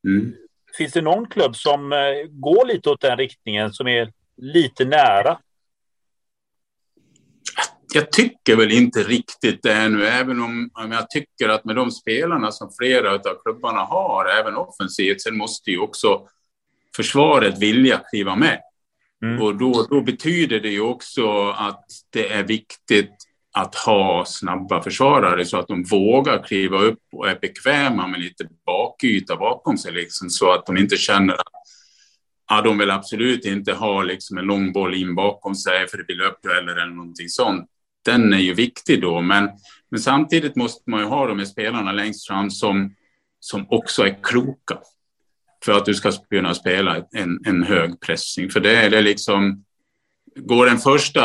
mm. Finns det någon klubb som eh, går lite åt den riktningen som är lite nära? Jag tycker väl inte riktigt det nu, även om, om jag tycker att med de spelarna som flera av klubbarna har, även offensivt, sen måste ju också försvaret vilja kliva med. Mm. Och då, då betyder det ju också att det är viktigt att ha snabba försvarare så att de vågar kliva upp och är bekväma med lite bakyta bakom sig, liksom, så att de inte känner att ja, de vill absolut inte ha liksom, en lång boll in bakom sig för det blir löpdueller eller någonting sånt. Den är ju viktig då, men, men samtidigt måste man ju ha de här spelarna längst fram som, som också är kloka för att du ska kunna spela en, en hög pressing. För det är det liksom, går den första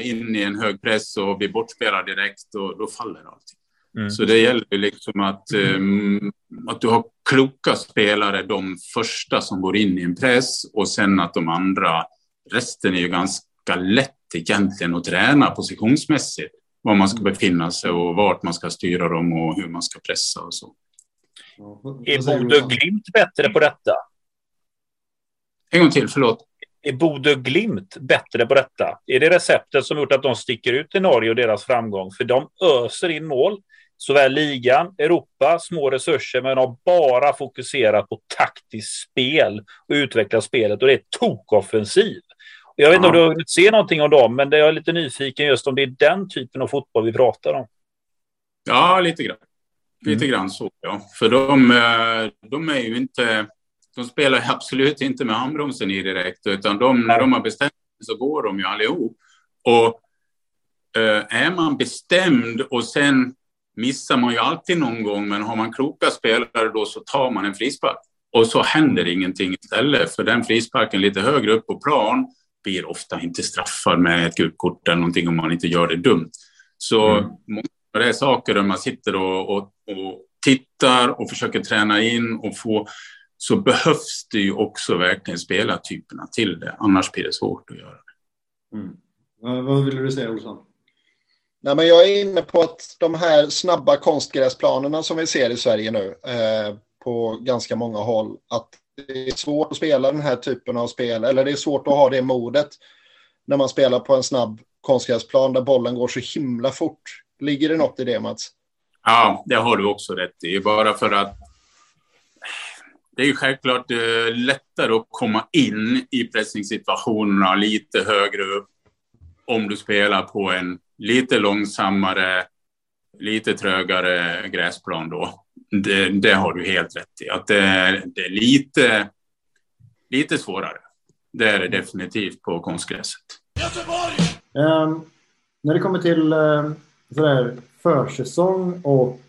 in i en hög press och blir bortspelad direkt, då, då faller allting. Mm. Så det gäller liksom att, um, att du har kloka spelare, de första som går in i en press och sen att de andra, resten är ju ganska lätt egentligen att träna positionsmässigt. var man ska befinna sig och vart man ska styra dem och hur man ska pressa och så. Är Bodö Glimt bättre på detta? En gång till, förlåt. Är Bodö Glimt bättre på detta? Är det receptet som gjort att de sticker ut i Norge och deras framgång? För de öser in mål, såväl ligan, Europa, små resurser, men har bara fokuserat på taktiskt spel och utveckla spelet och det är tokoffensiv. Jag vet inte om du har hunnit se någonting av dem, men jag är lite nyfiken just om det är den typen av fotboll vi pratar om. Ja, lite grann. Lite mm. grann så, ja. För de, eh, de är ju inte... De spelar absolut inte med handbromsen i direkt, utan de, när de har bestämt sig så går de ju allihop. Och eh, är man bestämd och sen missar man ju alltid någon gång, men har man kloka spelare då så tar man en frispark. Och så händer ingenting istället, för den frisparken lite högre upp på plan blir ofta inte straffad med ett gult kort eller någonting om man inte gör det dumt. Så mm. det är saker där man sitter och, och, och tittar och försöker träna in och få så behövs det ju också verkligen spelartyperna till det. Annars blir det svårt att göra det. Mm. Vad ville du säga Olsson? Nej, men jag är inne på att de här snabba konstgräsplanerna som vi ser i Sverige nu eh, på ganska många håll, att det är svårt att spela den här typen av spel, eller det är svårt att ha det modet när man spelar på en snabb konstgräsplan där bollen går så himla fort. Ligger det något i det, Mats? Ja, det har du också rätt i. Bara för att det är självklart eh, lättare att komma in i pressningssituationerna lite högre upp om du spelar på en lite långsammare, lite trögare gräsplan då. Det, det, har du helt rätt i. Att det, det, är lite, lite svårare. Det är det definitivt på konstgräset. Um, när det kommer till uh, sådär, försäsong och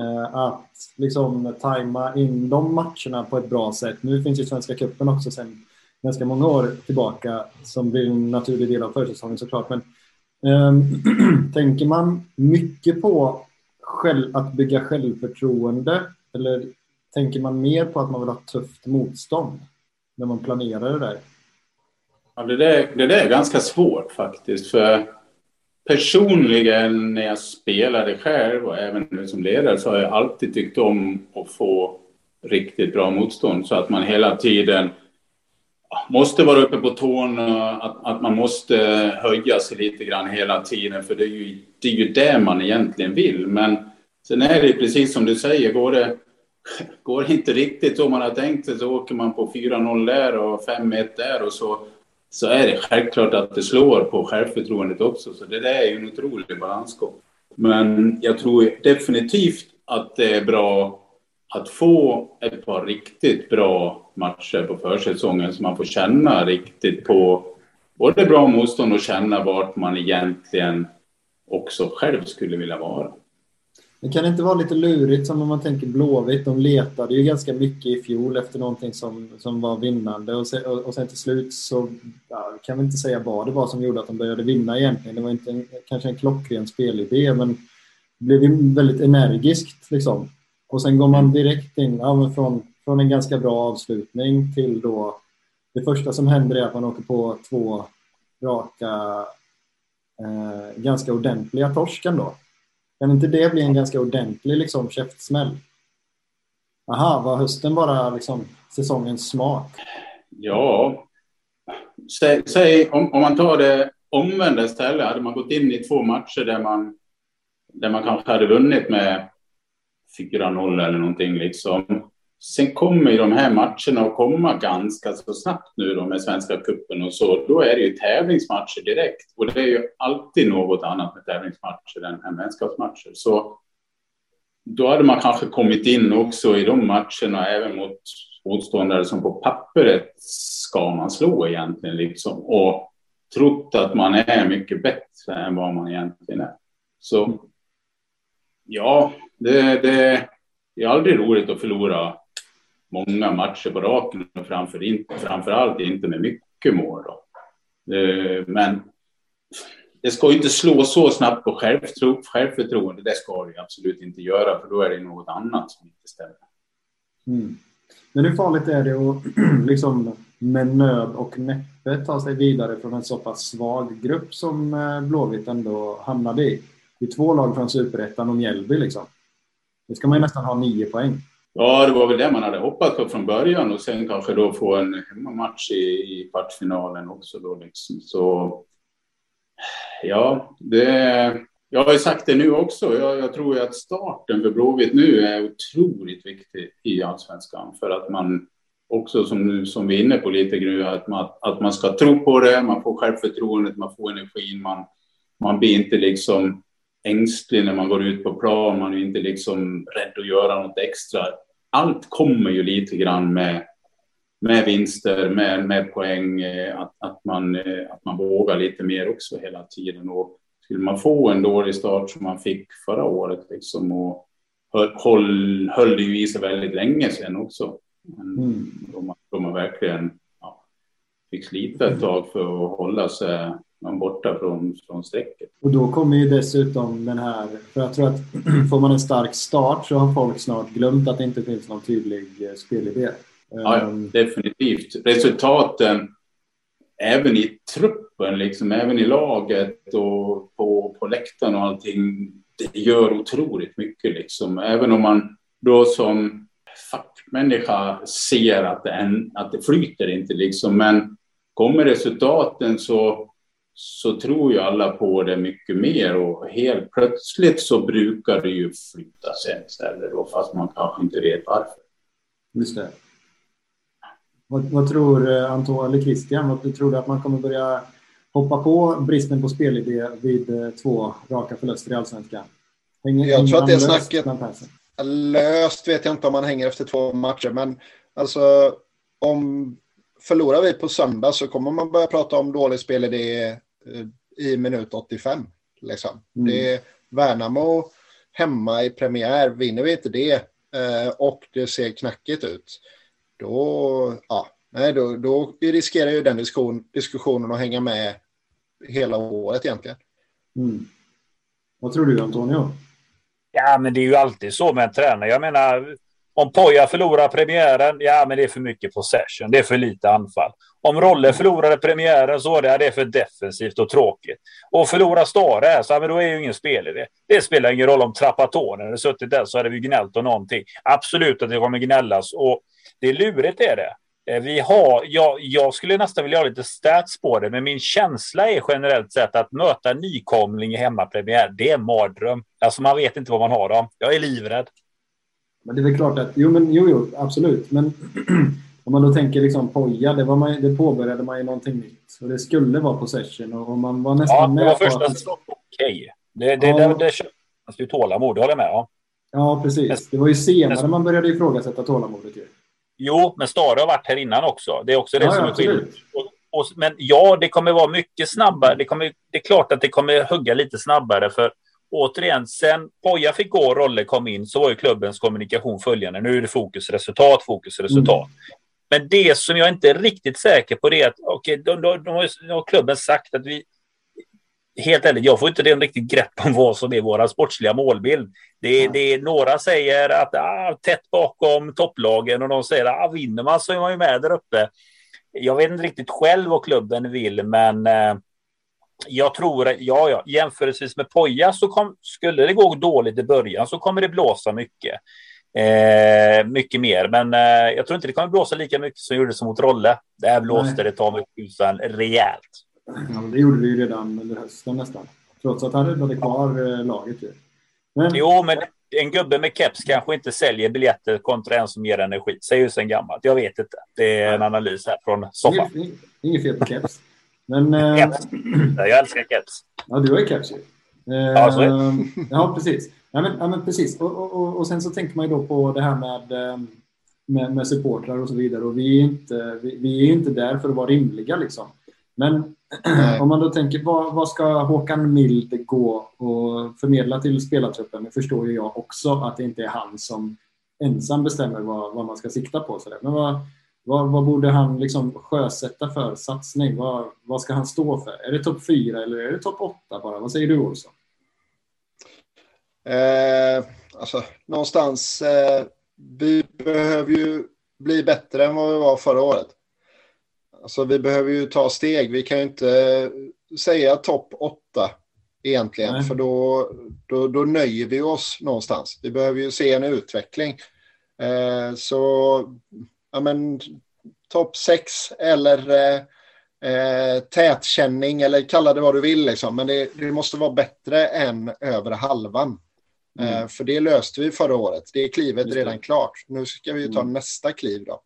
uh, att liksom tajma in de matcherna på ett bra sätt. Nu finns ju Svenska cupen också sedan ganska många år tillbaka som blir en naturlig del av försäsongen såklart. Men um, Ehm, tänker man mycket på själv, att bygga självförtroende? Eller tänker man mer på att man vill ha tufft motstånd när man planerar det där? Ja, det, där, det där är ganska svårt faktiskt. För personligen när jag spelade själv och även nu som ledare så har jag alltid tyckt om att få riktigt bra motstånd så att man hela tiden måste vara uppe på tårna, att, att man måste höja sig lite grann hela tiden, för det är, ju, det är ju det man egentligen vill. Men sen är det precis som du säger, går det, går det inte riktigt som man har tänkt sig så åker man på 4-0 där och 5-1 där och så, så är det självklart att det slår på självförtroendet också. Så det där är ju en otrolig balansgång. Men jag tror definitivt att det är bra att få ett par riktigt bra matcher på försäsongen så man får känna riktigt på både bra motstånd och känna vart man egentligen också själv skulle vilja vara. Det kan inte vara lite lurigt som om man tänker Blåvitt. De letade ju ganska mycket i fjol efter någonting som, som var vinnande och sen, och sen till slut så ja, kan vi inte säga vad det var som gjorde att de började vinna egentligen. Det var inte en, kanske en klockren spelidé men det blev väldigt energiskt liksom. Och sen går man direkt in ja, från, från en ganska bra avslutning till då det första som händer är att man åker på två raka eh, ganska ordentliga torsken då. Kan inte det bli en ganska ordentlig liksom, käftsmäll? Aha, var hösten bara liksom, säsongens smak? Ja, säg, säg om, om man tar det omvända istället. Hade man gått in i två matcher där man, där man kanske hade vunnit med 4-0 eller någonting liksom. Sen kommer ju de här matcherna att komma ganska så snabbt nu då med Svenska cupen och så. Då är det ju tävlingsmatcher direkt och det är ju alltid något annat med tävlingsmatcher än, än vänskapsmatcher. Så då hade man kanske kommit in också i de matcherna även mot motståndare som på pappret ska man slå egentligen liksom och trott att man är mycket bättre än vad man egentligen är. Så ja, det, det är aldrig roligt att förlora många matcher på raken och framför, inte, inte med mycket mål. Då. Eh, men det ska ju inte slå så snabbt på självtro, självförtroende. Det ska det absolut inte göra, för då är det något annat som inte stämmer. Mm. Men hur farligt är det att liksom, med nöd och näppe ta sig vidare från en så pass svag grupp som eh, Blåvitt ändå hamnade i? Det är två lag från Superettan och Mjällby liksom. Det ska man ju nästan ha nio poäng. Ja, det var väl det man hade hoppats på från början och sen kanske då få en hemmamatch i, i kvartsfinalen också då liksom. Så ja, det, jag har ju sagt det nu också. Jag, jag tror ju att starten för Blåvitt nu är otroligt viktig i allsvenskan för att man också som, som vi är inne på lite nu, att man, att man ska tro på det, man får självförtroendet, man får energin, man, man blir inte liksom ängslig när man går ut på plan, man är inte liksom rädd att göra något extra. Allt kommer ju lite grann med, med vinster, med, med poäng, eh, att, att, man, eh, att man vågar lite mer också hela tiden. Och skulle man få en dålig start som man fick förra året liksom, och höll, höll det ju i sig väldigt länge sen också. Mm. Då, man, då man verkligen ja, fick slita ett tag för att hålla sig borta från, från strecket. Och då kommer ju dessutom den här, för jag tror att får man en stark start så har folk snart glömt att det inte finns någon tydlig eh, spelidé. Ja, um, definitivt. Resultaten även i truppen, liksom, även i laget och på, på läktaren och allting, det gör otroligt mycket. Liksom. Även om man då som fackmänniska ser att det, en, att det flyter inte, liksom. men kommer resultaten så, så tror ju alla på det mycket mer och helt plötsligt så brukar det ju flytta sen istället då, fast man kanske inte vet varför. Just det. Vad, vad tror eh, Anton eller Christian? Vad tror du att man kommer börja hoppa på bristen på spelidé vid eh, två raka förluster i allsvenskan? Hänger, jag tror att det snacket löst vet jag inte om man hänger efter två matcher, men alltså om förlorar vi på söndag så kommer man börja prata om dålig spelidé eh, i minut 85. Liksom. Mm. Det är Värnamo hemma i premiär, vinner vi inte det och det ser knackigt ut, då, ja, nej, då, då riskerar ju den diskussion, diskussionen att hänga med hela året egentligen. Mm. Vad tror du Antonio? Ja, men det är ju alltid så med en tränare. Jag menar, om Poja förlorar premiären, ja men det är för mycket possession, det är för lite anfall. Om Rolle förlorade premiären så var det, ja, det är för defensivt och tråkigt. Och förlorar Stare här, så ja, men då är ju ingen spel i det. Det spelar ingen roll om Trapattoni hade suttit där så hade vi gnällt om någonting. Absolut att det kommer gnällas och det är lurigt är det. Eh, vi har, jag, jag skulle nästan vilja ha lite stats på det, men min känsla är generellt sett att möta en nykomling i hemmapremiär, det är en mardröm. Alltså man vet inte vad man har dem. Jag är livrädd. Men det är väl klart att, jo, men, jo, jo absolut. Men om man då tänker liksom Poja, det, var man, det påbörjade man ju någonting nytt. Och det skulle vara possession och man var nästan ja, med på första att... Okej. Det, det, ja. det, det, det känns ju tålamod, det håller jag med om. Ja, precis. Det var ju senare man började ifrågasätta tålamodet ju. Jo, men Stare har varit här innan också. Det är också det ja, som är skillnaden. Men ja, det kommer vara mycket snabbare. Det, kommer, det är klart att det kommer hugga lite snabbare. För återigen, sen Poja fick gå och Rolle kom in så var ju klubbens kommunikation följande. Nu är det fokus resultat, fokus resultat. Mm. Men det som jag inte är riktigt säker på det är att okay, de, de, de, har klubben sagt att vi, helt ärligt, jag får inte en riktigt grepp om vad som är vår sportsliga målbild. Det, mm. det några säger att ah, tätt bakom topplagen och de säger att ah, vinner man så är man ju med där uppe. Jag vet inte riktigt själv vad klubben vill, men eh, jag tror, ja, ja, jämförelsevis med Poja så kom, skulle det gå dåligt i början så kommer det blåsa mycket. Eh, mycket mer, men eh, jag tror inte det kommer blåsa lika mycket som gjorde som mot Rolle. Där blåste Nej. det ta mig tusan rejält. Ja, det gjorde det ju redan under hösten nästan. Trots att han räddade kvar eh, laget. Ju. Men... Jo, men en gubbe med keps kanske inte säljer biljetter kontra en som ger energi. Säger ju sen gammalt. Jag vet inte. Det är en analys här från soffan. Inget fel på keps. Men, äh... Jag älskar keps. Ja, du har ju keps ju. Ja, så är det. ja, precis. Ja, men, ja, men precis. Och, och, och sen så tänker man ju då på det här med, med, med supportrar och så vidare. Och vi är, inte, vi, vi är inte där för att vara rimliga liksom. Men om man då tänker, vad, vad, ska Håkan Mild gå och förmedla till spelartruppen? Nu förstår ju jag också att det inte är han som ensam bestämmer vad, vad man ska sikta på. Så Men vad, vad, vad, borde han liksom sjösätta för satsning? Vad, vad ska han stå för? Är det topp fyra eller är det topp åtta bara? Vad säger du Olsson? Eh, alltså, någonstans, eh, vi behöver ju bli bättre än vad vi var förra året. Alltså vi behöver ju ta steg. Vi kan ju inte säga topp åtta egentligen. Nej. För då, då, då nöjer vi oss någonstans. Vi behöver ju se en utveckling. Eh, så ja, men topp sex eller eh, eh, tätkänning eller kalla det vad du vill. Liksom. Men det, det måste vara bättre än över halvan. Mm. Eh, för det löste vi förra året. Det är klivet det. redan klart. Nu ska vi ta mm. nästa kliv då.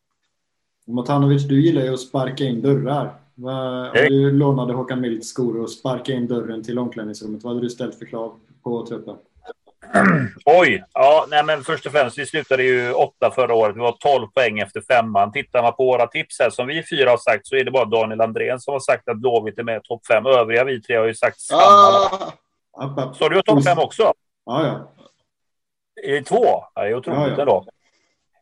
Motanovic, du gillar ju att sparka in dörrar. Om du lånade Håkan Milds skor och sparka in dörren till omklädningsrummet, vad hade du ställt för krav på truppen? Oj! Ja, nej, men först och främst, vi slutade ju åtta förra året. Vi var 12 poäng efter femman. Tittar man på våra tips här, som vi fyra har sagt, så är det bara Daniel Andrén som har sagt att Blåvitt är med topp fem. Övriga vi tre har ju sagt samma. Ah. Så du har topp fem också? Ja, ja. Två? Ja, det är otroligt ja, ja. ändå.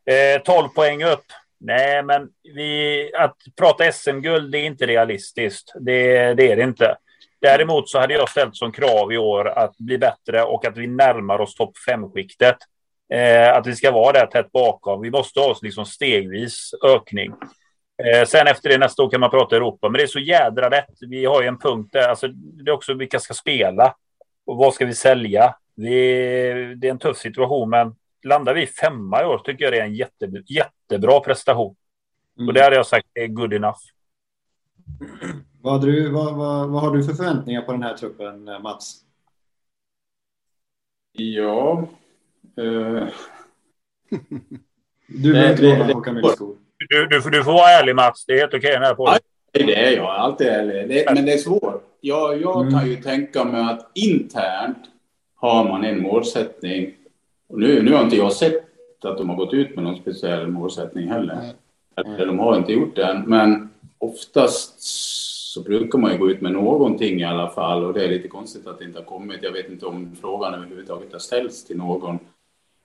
Eh, 12 poäng upp. Nej, men vi, att prata SM-guld är inte realistiskt. Det, det är det inte. Däremot så hade jag ställt som krav i år att bli bättre och att vi närmar oss topp fem-skiktet. Eh, att vi ska vara där tätt bakom. Vi måste ha oss liksom stegvis ökning. Eh, sen efter det nästa år kan man prata Europa, men det är så jädra rätt. Vi har ju en punkt där, alltså, det är också vilka ska spela och vad ska vi sälja? Vi, det är en tuff situation, men landar vi femma i år tycker jag det är en jätte, jättebra prestation. Mm. Och det hade jag sagt är good enough. Vad, du, vad, vad, vad, har du för förväntningar på den här truppen, eh, Mats? Ja... Uh... du behöver inte låna Håkan Myllskog. Du, du, du får vara ärlig, Mats. Det är helt okej okay, på ja, Det är jag. Alltid ärlig. Det, men det är svårt. Jag, jag mm. kan ju tänka mig att internt har man en målsättning. Och nu, nu har inte jag sett att de har gått ut med någon speciell målsättning heller. Mm. Eller de har inte gjort det än. Men oftast så brukar man ju gå ut med någonting i alla fall och det är lite konstigt att det inte har kommit. Jag vet inte om frågan överhuvudtaget har ställts till någon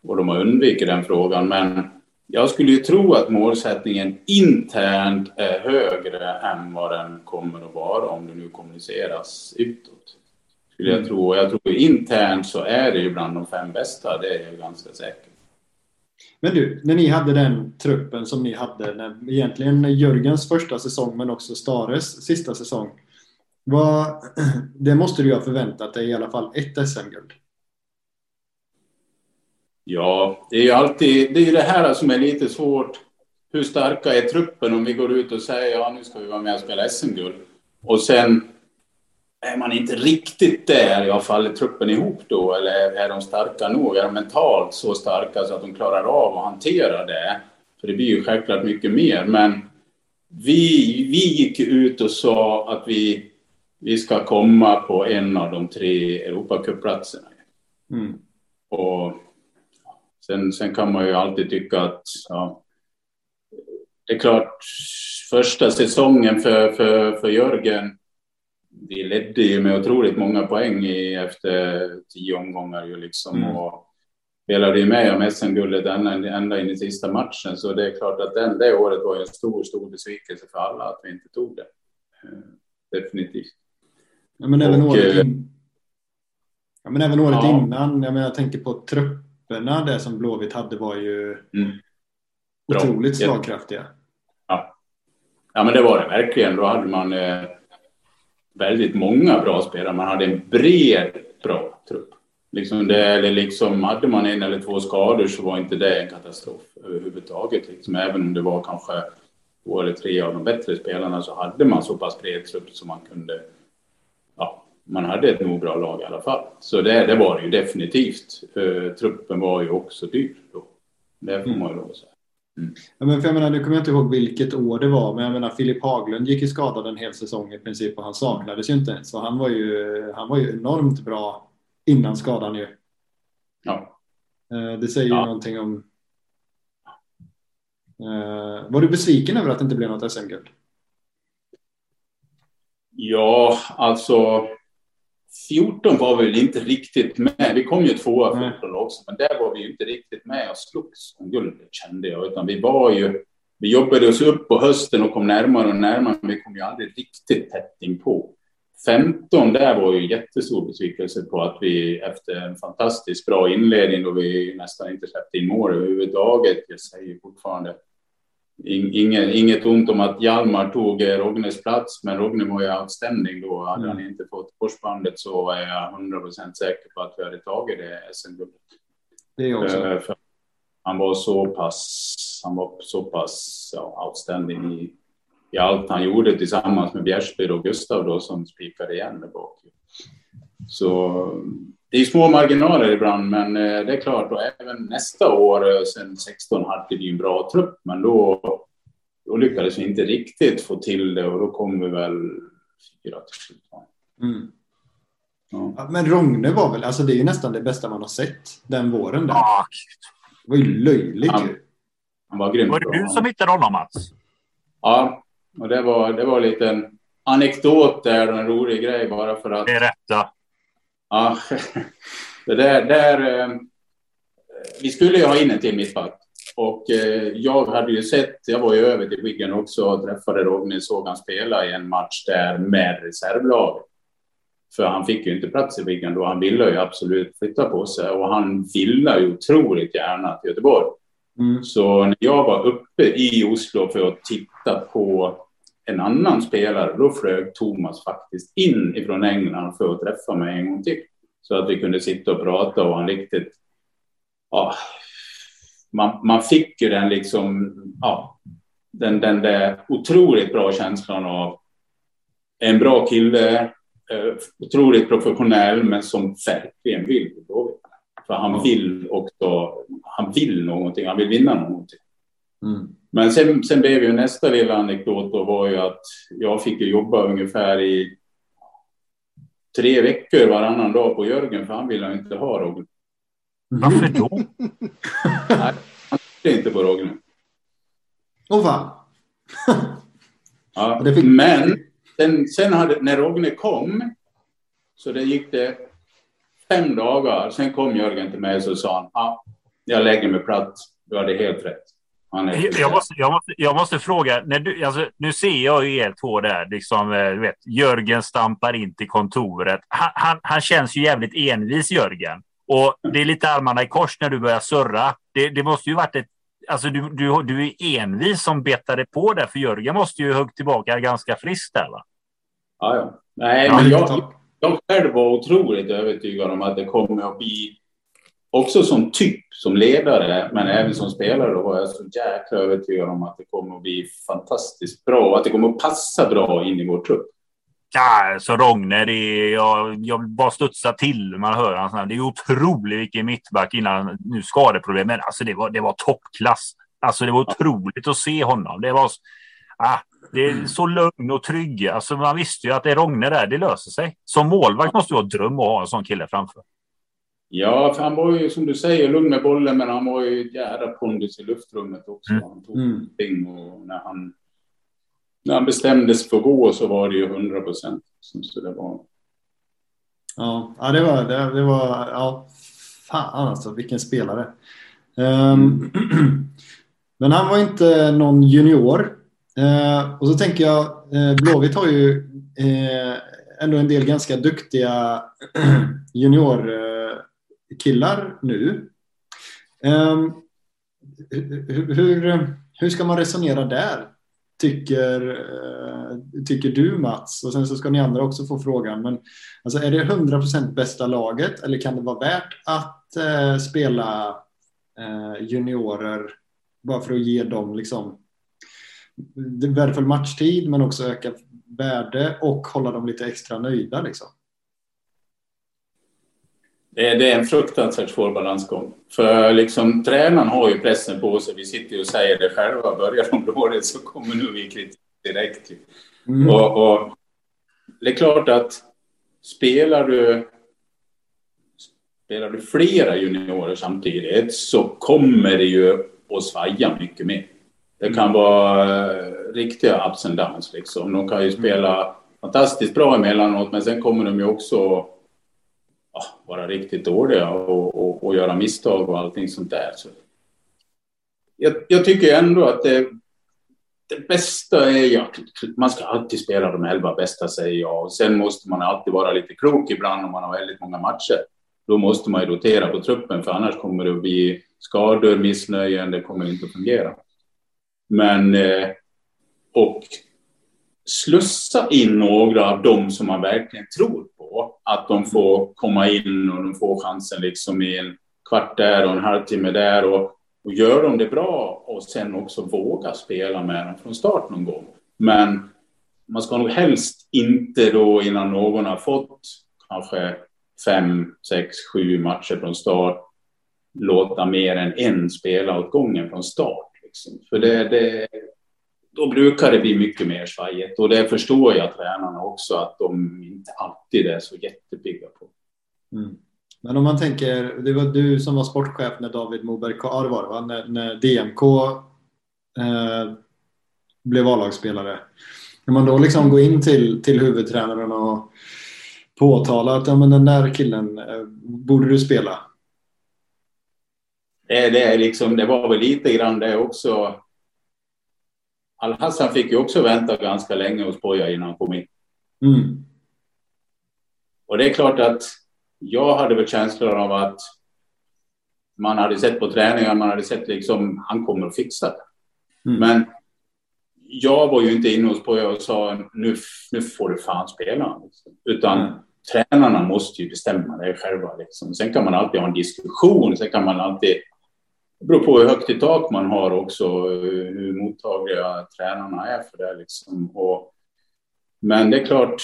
och de har undvikit den frågan. Men jag skulle ju tro att målsättningen internt är högre än vad den kommer att vara om det nu kommuniceras utåt. Skulle jag mm. tro. Jag tror internt så är det ju bland de fem bästa, det är jag ganska säker. Men du, när ni hade den truppen som ni hade, när, egentligen Jörgens första säsong men också Stares sista säsong. Vad, det måste du ju ha förväntat dig i alla fall ett SM-guld. Ja, det är ju alltid det, är det här som är lite svårt. Hur starka är truppen om vi går ut och säger ja, nu ska vi vara med och spela SM-guld. Och sen är man inte riktigt där, jag faller truppen ihop då? Eller är de starka nog? Är de mentalt så starka så att de klarar av att hantera det? För det blir ju självklart mycket mer. Men vi, vi gick ut och sa att vi, vi ska komma på en av de tre Europacupplatserna. Mm. Och sen, sen kan man ju alltid tycka att ja, det är klart, första säsongen för, för, för Jörgen vi ledde ju med otroligt många poäng i, efter tio omgångar ju liksom. Mm. Och spelade ju med om SM-guldet ända, ända in i sista matchen. Så det är klart att den, det året var en stor, stor besvikelse för alla att vi inte tog det. Eh, definitivt. Ja, men även och, året, eh, in... ja, men även året ja. innan. Jag, menar, jag tänker på trupperna. Det som Blåvitt hade var ju mm. otroligt slagkraftiga. Ja. ja, men det var det verkligen. Då hade man eh, väldigt många bra spelare. Man hade en bred, bra trupp. Liksom det, eller liksom, hade man en eller två skador så var inte det en katastrof överhuvudtaget. Liksom, även om det var kanske två eller tre av de bättre spelarna så hade man så pass bred trupp som man kunde... Ja, man hade ett nog bra lag i alla fall. Så det, det var det ju definitivt. Uh, truppen var ju också dyr då. Det får man ju lov att säga. Mm. Ja, men för jag menar, nu kommer jag inte ihåg vilket år det var, men jag menar Filip Haglund gick ju skadad en hel säsong i princip och han saknades ju inte. Så han var ju, han var ju enormt bra innan skadan ju. Ja. Eh, det säger ja. ju någonting om... Eh, var du besviken över att det inte blev något SM-guld? Ja, alltså 14 var vi väl inte riktigt med. Vi kom ju tvåa 14 också, men där var vi ju inte riktigt med och slogs om guldet kände jag, utan vi var ju. Vi jobbade oss upp på hösten och kom närmare och närmare, men vi kom ju aldrig riktigt tätt in på. 15 där var ju jättestor besvikelse på att vi efter en fantastiskt bra inledning då vi nästan inte släppte in mål överhuvudtaget. Jag säger fortfarande inget, inget ont om att Hjalmar tog Rognes plats, men Rogne var ju outstanding då. Hade mm. han inte fått korsbandet så är jag 100 säker på att vi hade tagit det SM-guldet. Det är också. han var så pass, han var så pass ja, outstanding i, i allt han gjorde tillsammans med Bjärsby och Gustav då som spikade igen där bak. Så det är små marginaler ibland, men eh, det är klart, och även nästa år, eh, sen 16, hade vi en bra trupp, men då, då lyckades vi inte riktigt få till det och då kom vi väl fyra till slut. Mm. Ja. Men Rogne var väl, alltså det är ju nästan det bästa man har sett den våren där. Ja. Det var ju löjligt han, han var grym. Var det du som hittade honom Mats? Ja, och det var, det var en liten anekdot där, en rolig grej bara för att. Berätta. Ja, det där, där eh, vi skulle ju ha in en till mittback och eh, jag hade ju sett, jag var ju över till Wigan också och träffade Rogne, såg han spela i en match där med reservlaget. För han fick ju inte plats i Wigan då, han ville ju absolut flytta på sig och han ville ju otroligt gärna till Göteborg. Mm. Så när jag var uppe i Oslo för att titta på en annan spelare, då flög Thomas faktiskt in ifrån England. För att träffa mig en gång till. Så att vi kunde sitta och prata och han riktigt, ja, man, man fick ju den liksom, ja, den, den där otroligt bra känslan av en bra kille, eh, otroligt professionell, men som verkligen vill För han vill också, han vill någonting, han vill vinna någonting. Mm. Men sen, sen blev ju nästa lilla anekdot då var ju att jag fick jobba ungefär i tre veckor varannan dag på Jörgen för han ville inte ha Rogne. Varför då? Nej, han tyckte inte på Rogne. Åh fan. ja, fick... Men sen, sen hade, när Rogne kom så det gick det fem dagar. Sen kom Jörgen till mig och så sa han, ah, jag lägger mig platt. Du hade helt rätt. Jag måste, jag, måste, jag måste fråga, när du, alltså, nu ser jag ju er två där, liksom, eh, du vet, Jörgen stampar in till kontoret. Han, han, han, känns ju jävligt envis, Jörgen. Och det är lite armarna i kors när du börjar surra. Det, det måste ju varit ett, alltså du, du, du är envis som betade på det, för Jörgen måste ju hugga tillbaka ganska friskt där va? Ja, ja. Nej, men jag, jag själv var otroligt övertygad om att det kommer att bli också som typ, som ledare, men även som spelare, då var jag så jäkla övertygad om att det kommer att bli fantastiskt bra och att det kommer att passa bra in i vår trupp. Ja, så Rogne, det är, jag, jag bara studsar till när man hör honom. Det är otroligt vilken mittback innan nu skadeproblemen. Alltså det var, det var toppklass. Alltså det var otroligt att se honom. Det var ah, det är så lugn och trygg. Alltså man visste ju att det är Rogne där, det löser sig. Som målvakt måste det vara dröm att ha en sån kille framför. Ja, för han var ju som du säger lugn med bollen, men han var ju jävla pondus i luftrummet också. Mm. Han tog mm. och när han, när han bestämde sig för att gå så var det ju 100 procent. Så det var. Ja, ja, det var, det, det var, ja, fan alltså vilken spelare. Um, men han var inte någon junior. Uh, och så tänker jag, uh, Blåvitt har ju uh, ändå en del ganska duktiga junior killar nu. Um, hur, hur ska man resonera där? Tycker, eh, tycker du Mats? Och sen så ska ni andra också få frågan. Men alltså, är det 100% bästa laget eller kan det vara värt att eh, spela eh, juniorer bara för att ge dem liksom värdefull matchtid men också öka värde och hålla dem lite extra nöjda liksom? Det är, en fruktansvärt svår balansgång. För liksom, tränaren har ju pressen på sig. Vi sitter ju och säger det själva. Börjar de dåligt så kommer nu vi kritik direkt. Mm. Och, och, det är klart att spelar du, spelar du flera juniorer samtidigt så kommer det ju att svaja mycket mer. Det kan mm. vara uh, riktiga ups and downs. Liksom. De kan ju spela mm. fantastiskt bra emellanåt, men sen kommer de ju också ja, vara riktigt dåliga och, och, och, göra misstag och allting sånt där. Så jag, jag tycker ändå att det, det bästa är ju att man ska alltid spela de elva bästa, säger jag. Och sen måste man alltid vara lite klok ibland om man har väldigt många matcher. Då måste man ju rotera på truppen, för annars kommer det att bli skador, missnöjen, det kommer inte att fungera. Men eh, och slussa in några av dem som man verkligen tror på. Att de får komma in och de får chansen liksom i en kvart där och en halvtimme där. Och, och gör de det bra och sen också våga spela med dem från start någon gång. Men man ska nog helst inte då innan någon har fått kanske fem, sex, sju matcher från start låta mer än en spela åt gången från start. Liksom. För det, det, då brukar det bli mycket mer svajigt och det förstår jag tränarna också att de inte alltid är så jättepigga på. Mm. Men om man tänker, det var du som var sportchef när David Moberg, ja, var va? När, när DMK eh, blev A-lagsspelare. När man då liksom går in till, till huvudtränaren och påtalar att ja, men den där killen eh, borde du spela. Det, det, är liksom, det var väl lite grann det också. Al-Hassan fick ju också vänta ganska länge hos Poja innan han kom in. Mm. Och det är klart att jag hade väl känslan av att man hade sett på träningar, man hade sett liksom, han kommer att fixa det. Mm. Men jag var ju inte inne hos Poja och sa nu, nu får du fan spela. Liksom. Utan mm. tränarna måste ju bestämma det själva. Liksom. Sen kan man alltid ha en diskussion, sen kan man alltid det beror på hur högt i tak man har också, hur mottagliga tränarna är för det. Liksom. Och, men det är klart,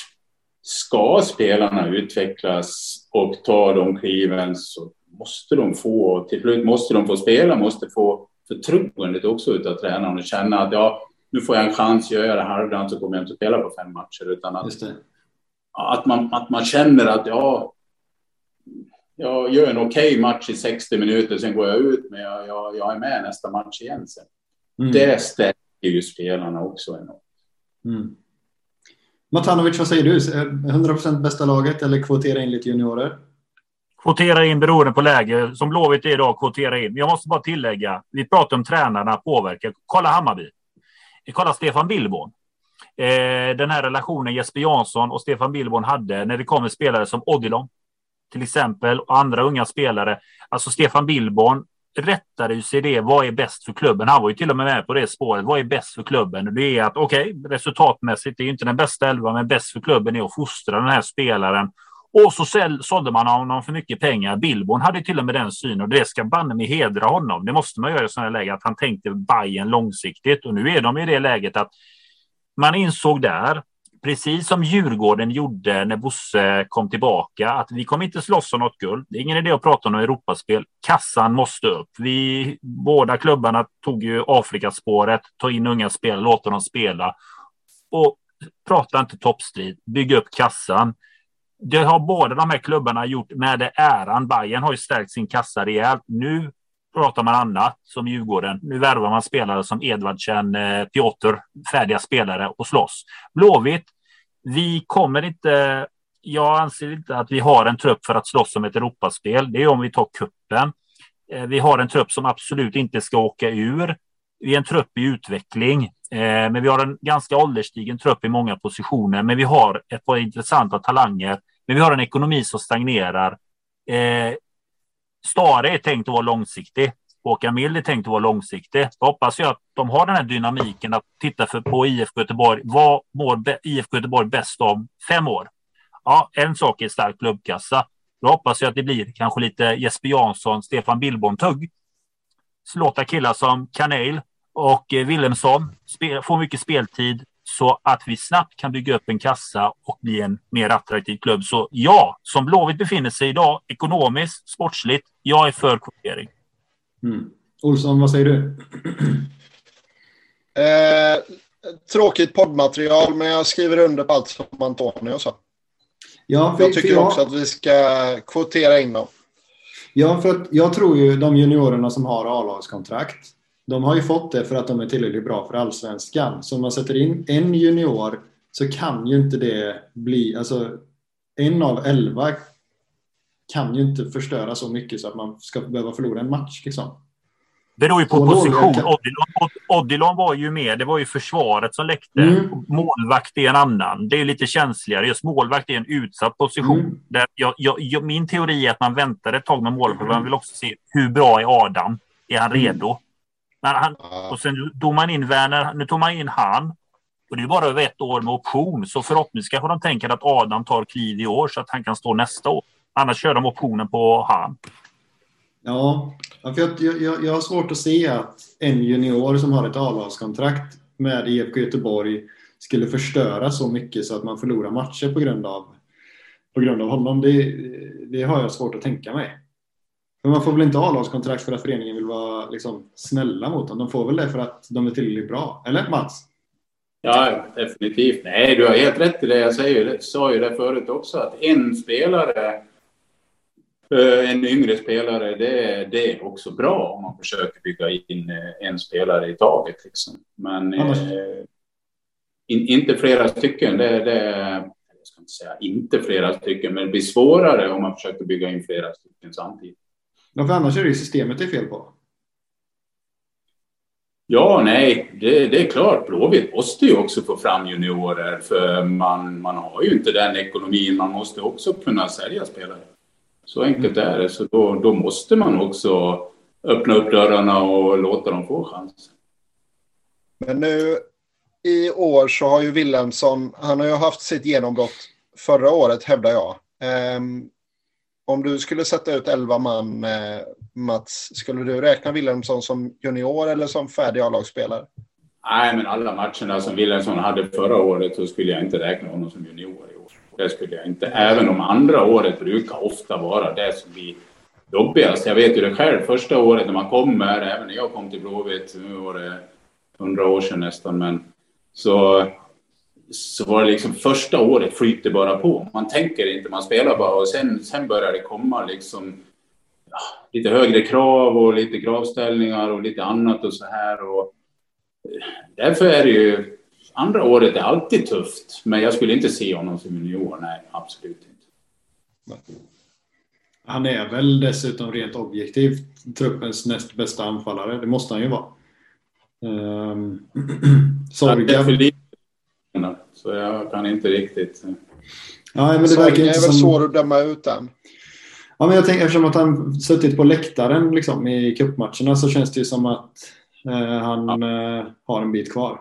ska spelarna utvecklas och ta de kliven så måste de få, till slut måste de få spela, måste få förtroendet också utav tränaren och känna att ja, nu får jag en chans, gör jag det halvdant så kommer jag inte att spela på fem matcher. Utan att, att, man, att man känner att ja, jag gör en okej okay match i 60 minuter, sen går jag ut, men jag, jag, jag är med nästa match igen sen. Mm. Det stärker ju spelarna också enormt. Mm. Matanovic, vad säger du? 100% bästa laget eller kvotera in lite juniorer? Kvotera in beroende på läge. Som Blåvitt är idag, kvotera in. Jag måste bara tillägga, vi pratar om tränarna påverkar. Kolla Hammarby. Kolla Stefan Billborn. Eh, den här relationen Jesper Jansson och Stefan Billborn hade när det kommer spelare som Odilon, till exempel och andra unga spelare. Alltså Stefan Billborn rättade ju sig det. Vad är bäst för klubben? Han var ju till och med med på det spåret. Vad är bäst för klubben? Det är att okej, okay, resultatmässigt det är inte den bästa elvan, men bäst för klubben är att fostra den här spelaren. Och så sålde man honom för mycket pengar. Billborn hade till och med den synen och det ska banne mig hedra honom. Det måste man göra i sådana här lägen, att han tänkte Bayern långsiktigt och nu är de i det läget att man insåg där precis som Djurgården gjorde när Bosse kom tillbaka, att vi kommer inte slåss om något guld. Det är ingen idé att prata om Europaspel. Kassan måste upp. Vi, båda klubbarna tog ju Afrikaspåret, ta in unga spelare, låta dem spela. Och prata inte toppstrid, bygga upp kassan. Det har båda de här klubbarna gjort med det äran. Bayern har ju stärkt sin kassa rejält. Nu pratar man annat som Djurgården. Nu värvar man spelare som Edvardsen, eh, Piotr, färdiga spelare och slåss. Blåvitt, vi kommer inte. Jag anser inte att vi har en trupp för att slåss om ett Europaspel. Det är om vi tar kuppen. Eh, vi har en trupp som absolut inte ska åka ur. Vi är en trupp i utveckling, eh, men vi har en ganska ålderstigen trupp i många positioner. Men vi har ett par intressanta talanger, men vi har en ekonomi som stagnerar. Stare är tänkt att vara långsiktig. Håkan Mild är tänkt att vara långsiktig. Då hoppas jag att de har den här dynamiken att titta för på IFK Göteborg. Vad mår IFK Göteborg bäst om fem år? Ja, en sak är stark klubbkassa. Då hoppas jag att det blir kanske lite Jesper Jansson, Stefan Billborn-tugg. Låta killar som Kanel och eh, Willemsson får mycket speltid så att vi snabbt kan bygga upp en kassa och bli en mer attraktiv klubb. Så ja, som Blåvitt befinner sig idag, ekonomiskt, sportsligt, jag är för kvotering. Mm. Olsson, vad säger du? Eh, tråkigt poddmaterial, men jag skriver under på allt som Antonio sa. Ja, för, jag tycker jag... också att vi ska kvotera in dem. Ja, för att jag tror ju de juniorerna som har A-lagskontrakt, de har ju fått det för att de är tillräckligt bra för allsvenskan. Så om man sätter in en junior så kan ju inte det bli, alltså en av elva kan ju inte förstöra så mycket så att man ska behöva förlora en match. Liksom. Det beror ju på position. Kan... Odilon, Odilon var ju med. Det var ju försvaret som läckte. Mm. Målvakt är en annan. Det är lite känsligare. Just målvakt är en utsatt position. Mm. Där jag, jag, min teori är att man väntar ett tag med målvakt. Mm. Man vill också se hur bra är Adam? Är han mm. redo? Men han, och sen tog man in Werner, nu tog man in han. Och det är bara över ett år med option, så förhoppningsvis kanske de tänker att Adam tar kliv i år så att han kan stå nästa år. Annars kör de optionen på han. Ja, för jag, jag, jag har svårt att se att en junior som har ett avlagskontrakt med IFK Göteborg skulle förstöra så mycket så att man förlorar matcher på grund av, på grund av honom. Det, det har jag svårt att tänka mig. Men man får väl inte A-lagskontrakt för att föreningen vill vara liksom, snälla mot dem. De får väl det för att de är tillräckligt bra. Eller Mats? Ja, definitivt. Nej, du har helt rätt i det. Jag säger, sa ju det förut också, att en spelare, eh, en yngre spelare, det, det är också bra om man försöker bygga in eh, en spelare i taget. Liksom. Men eh, in, inte flera stycken. Det, det, jag ska inte säga inte flera stycken, men det blir svårare om man försöker bygga in flera stycken samtidigt. Ja, för annars är det ju systemet det är fel på. Ja, nej, det, det, är klart. Blåvitt måste ju också få fram juniorer för man, man har ju inte den ekonomin. Man måste också kunna sälja spelare. Så enkelt mm. är det. Så då, då måste man också öppna upp dörrarna och låta dem få chansen. Men nu i år så har ju Wilhelmsson, han har ju haft sitt genombrott förra året hävdar jag. Um, om du skulle sätta ut 11 man, eh, Mats, skulle du räkna Wilhelmsson som junior eller som färdig A-lagsspelare? Nej, men alla matcherna som Wilhelmsson hade förra året så skulle jag inte räkna honom som junior i år. Det skulle jag inte. Även om andra året brukar ofta vara det som blir jobbigast. Jag vet ju det själv, första året när man kommer, även när jag kom till Blåvitt, nu var det hundra år sedan nästan, men så så var det liksom första året flyter bara på. Man tänker inte, man spelar bara och sen, sen börjar det komma liksom ja, lite högre krav och lite kravställningar och lite annat och så här. Och, eh, därför är det ju andra året är alltid tufft, men jag skulle inte se honom som junior. Nej, absolut inte. Han är väl dessutom rent objektivt truppens näst bästa anfallare. Det måste han ju vara. Um, Sorga. Så jag kan inte riktigt... Ja, men det verkar inte är väl som... svår att döma ut den. Ja, men jag tänker eftersom att han suttit på läktaren liksom, i cupmatcherna så känns det ju som att eh, han ja. eh, har en bit kvar.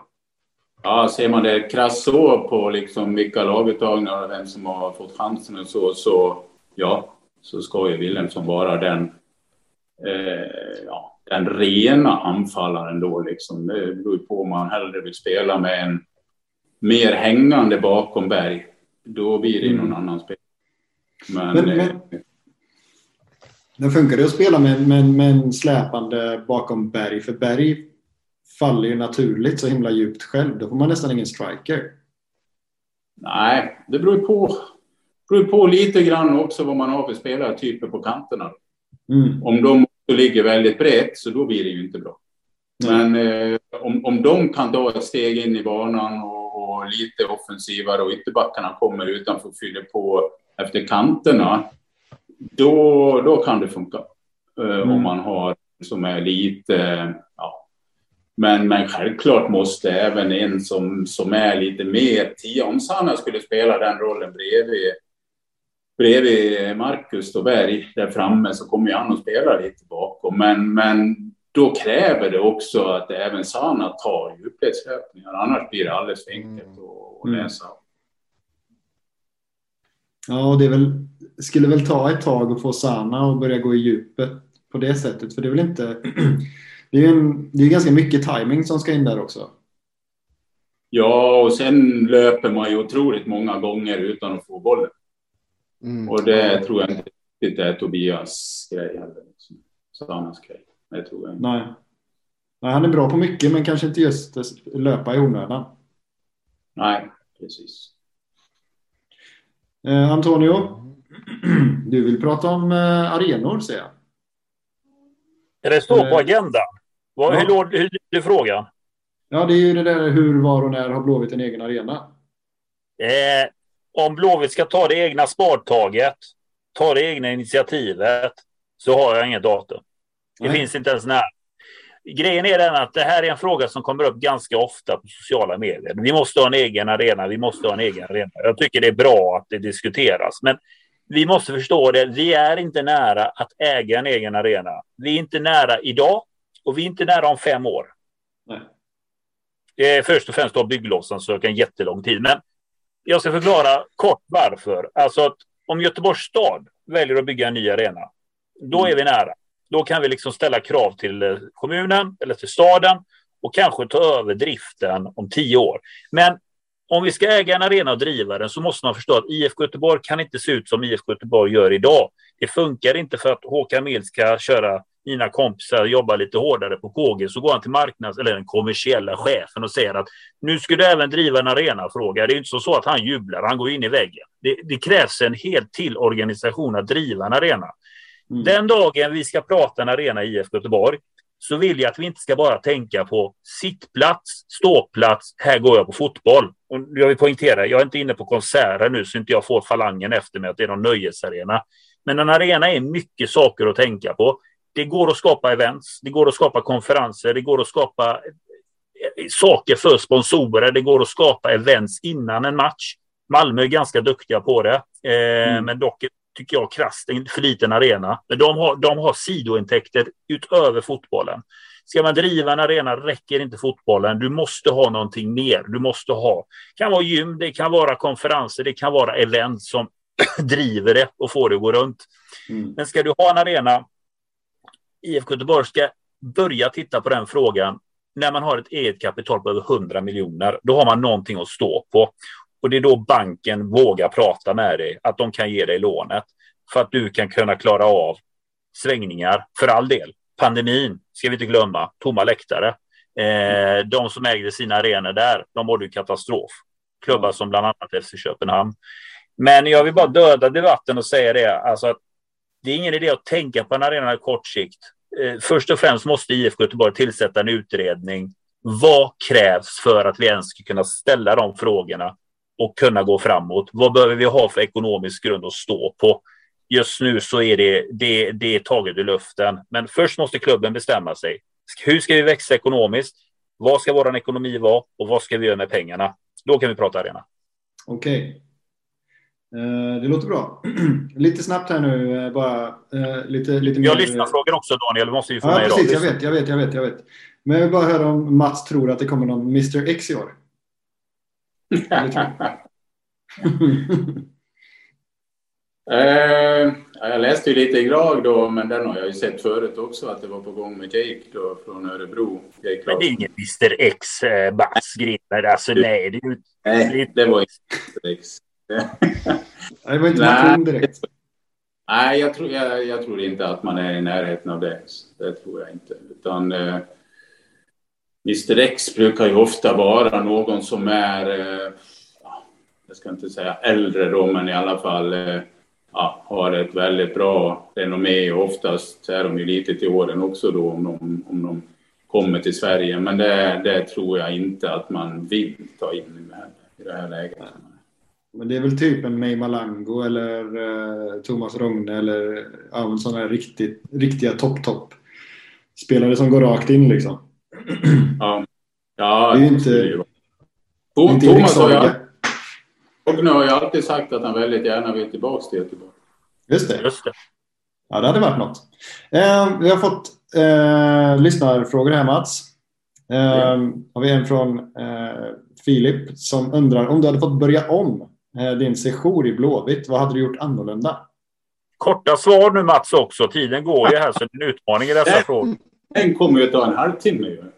Ja, ser man det krasst så på liksom vilka laguttagningar och vem som har fått chansen och så, så ja, så ska ju Wilhelmsson vara den, eh, ja, den rena anfallaren då liksom. Det beror ju på om man hellre vill spela med en mer hängande bakom Berg, då blir det någon mm. annan spel. Men, men, men, eh, men funkar det att spela med, med, med en släpande bakom Berg? För Berg faller ju naturligt så himla djupt själv. Då får man nästan ingen striker. Nej, det beror på. Det beror på lite grann också vad man har för spelartyper på kanterna. Mm. Om de ligger väldigt brett så då blir det ju inte bra. Men eh, om, om de kan ta ett steg in i banan och lite offensivare och ytterbackarna kommer utanför och fyller på efter kanterna, då, då kan det funka. Eh, mm. Om man har som är lite, ja. Men, men självklart måste även en som, som är lite mer tia, om Sanna skulle spela den rollen bredvid, bredvid Marcus och Berg där framme så kommer han att spela lite bakom. Men, men då kräver det också att även Sana tar djupledslöpningar. Annars blir det alldeles för enkelt mm. att mm. läsa. Ja, det väl, skulle väl ta ett tag att få Sana att börja gå i djupet på det sättet. För det är väl inte... Det är ju det är ganska mycket timing som ska in där också. Ja, och sen löper man ju otroligt många gånger utan att få bollen. Mm. Och det tror jag inte riktigt är Tobias grej heller. Liksom. Sanas grej. Det tror jag inte. Nej. Nej, han är bra på mycket, men kanske inte just löpa i onödan. Nej, precis. Eh, Antonio, du vill prata om eh, arenor, ser jag. Det står på eh, agendan. Vad, ja. Hur hur är frågan? Ja, det är ju det där hur, var och när har Blåvitt en egen arena? Eh, om Blåvitt ska ta det egna spartaget, ta det egna initiativet, så har jag inget datum. Det Nej. finns inte ens nära. Grejen är den att det här är en fråga som kommer upp ganska ofta på sociala medier. Vi måste ha en egen arena, vi måste ha en egen arena. Jag tycker det är bra att det diskuteras, men vi måste förstå det. Vi är inte nära att äga en egen arena. Vi är inte nära idag. Och vi är inte nära om fem år. Nej. Först och främst då bygglovsansökan jättelång tid. Men jag ska förklara kort varför. Alltså att om Göteborgs stad väljer att bygga en ny arena, då är vi nära. Då kan vi liksom ställa krav till eh, kommunen eller till staden och kanske ta över driften om tio år. Men om vi ska äga en arena och driva den så måste man förstå att IFK Göteborg kan inte se ut som IFK Göteborg gör idag. Det funkar inte för att Håkan Mild ska köra mina kompisar jobba lite hårdare på KG så går han till marknads eller den kommersiella chefen och säger att nu ska du även driva en arenafråga. Det är inte så att han jublar, han går in i väggen. Det, det krävs en helt till organisation att driva en arena. Mm. Den dagen vi ska prata en arena i IFK Göteborg så vill jag att vi inte ska bara tänka på sittplats, ståplats, här går jag på fotboll. Och jag vill poängtera, jag är inte inne på konserter nu så inte jag får falangen efter mig att det är någon nöjesarena. Men en arena är mycket saker att tänka på. Det går att skapa events, det går att skapa konferenser, det går att skapa eh, saker för sponsorer, det går att skapa events innan en match. Malmö är ganska duktiga på det, eh, mm. men dock tycker jag krasst en för liten arena. Men de har, de har sidointäkter utöver fotbollen. Ska man driva en arena räcker inte fotbollen. Du måste ha någonting mer. Du måste ha. Det kan vara gym, det kan vara konferenser, det kan vara event som driver det och får det att gå runt. Mm. Men ska du ha en arena, IFK Göteborg ska börja titta på den frågan när man har ett eget kapital på över 100 miljoner. Då har man någonting att stå på. Och det är då banken vågar prata med dig, att de kan ge dig lånet för att du kan kunna klara av svängningar, för all del. Pandemin ska vi inte glömma, tomma läktare. Eh, de som ägde sina arenor där, de mådde ju katastrof. Klubbar som bland annat FC Köpenhamn. Men jag vill bara döda debatten och säga det, alltså att det är ingen idé att tänka på en arena i kort sikt. Eh, först och främst måste IFK Göteborg tillsätta en utredning. Vad krävs för att vi ens ska kunna ställa de frågorna och kunna gå framåt? Vad behöver vi ha för ekonomisk grund att stå på? Just nu så är det, det, det är taget ur luften. Men först måste klubben bestämma sig. Hur ska vi växa ekonomiskt? Vad ska vår ekonomi vara och vad ska vi göra med pengarna? Då kan vi prata arena. Okej. Okay. Eh, det låter bra. lite snabbt här nu eh, bara. Eh, lite, lite jag lyssnar frågan också Daniel. Det måste vi få ja, med precis, jag vet, jag vet, jag vet, jag vet. Men jag vill bara höra om Mats tror att det kommer någon Mr X i år. Eh, jag läste ju lite i Grag då, men den har jag ju sett förut också att det var på gång med Jake då från Örebro. Jake men det är ingen Mr X, eh, Mats Grimmer. Alltså nej, det är ju... Nej, det var inte Mr X. det var inte Martin direkt. Nej, jag tror, jag, jag, tror inte att man är i närheten av det. Det tror jag inte. Utan eh, Mr X brukar ju ofta vara någon som är, eh, jag ska inte säga äldre då, men i alla fall eh, ja, har ett väldigt bra renommé och oftast är de ju lite till åren också då om de, om de kommer till Sverige. Men det, det tror jag inte att man vill ta in i det här läget. Men det är väl typ en May Malango eller uh, Thomas Rogne eller ja, sådana här riktigt, riktiga topp-topp spelare som går rakt in liksom. Ja, ja det är inte... Det Thomas har ju, Rogne har ju alltid sagt att han väldigt gärna vill tillbaka till Göteborg. Just det. Just det. Ja, det hade varit något. Eh, vi har fått eh, lyssnarfrågor här Mats. Eh, mm. har vi en från eh, Filip som undrar om du hade fått börja om Eh, din session i Blåvitt. Vad hade du gjort annorlunda? Korta svar nu Mats också. Tiden går ju här så det är en utmaning i dessa frågor. Den kommer ju ta en halvtimme ju.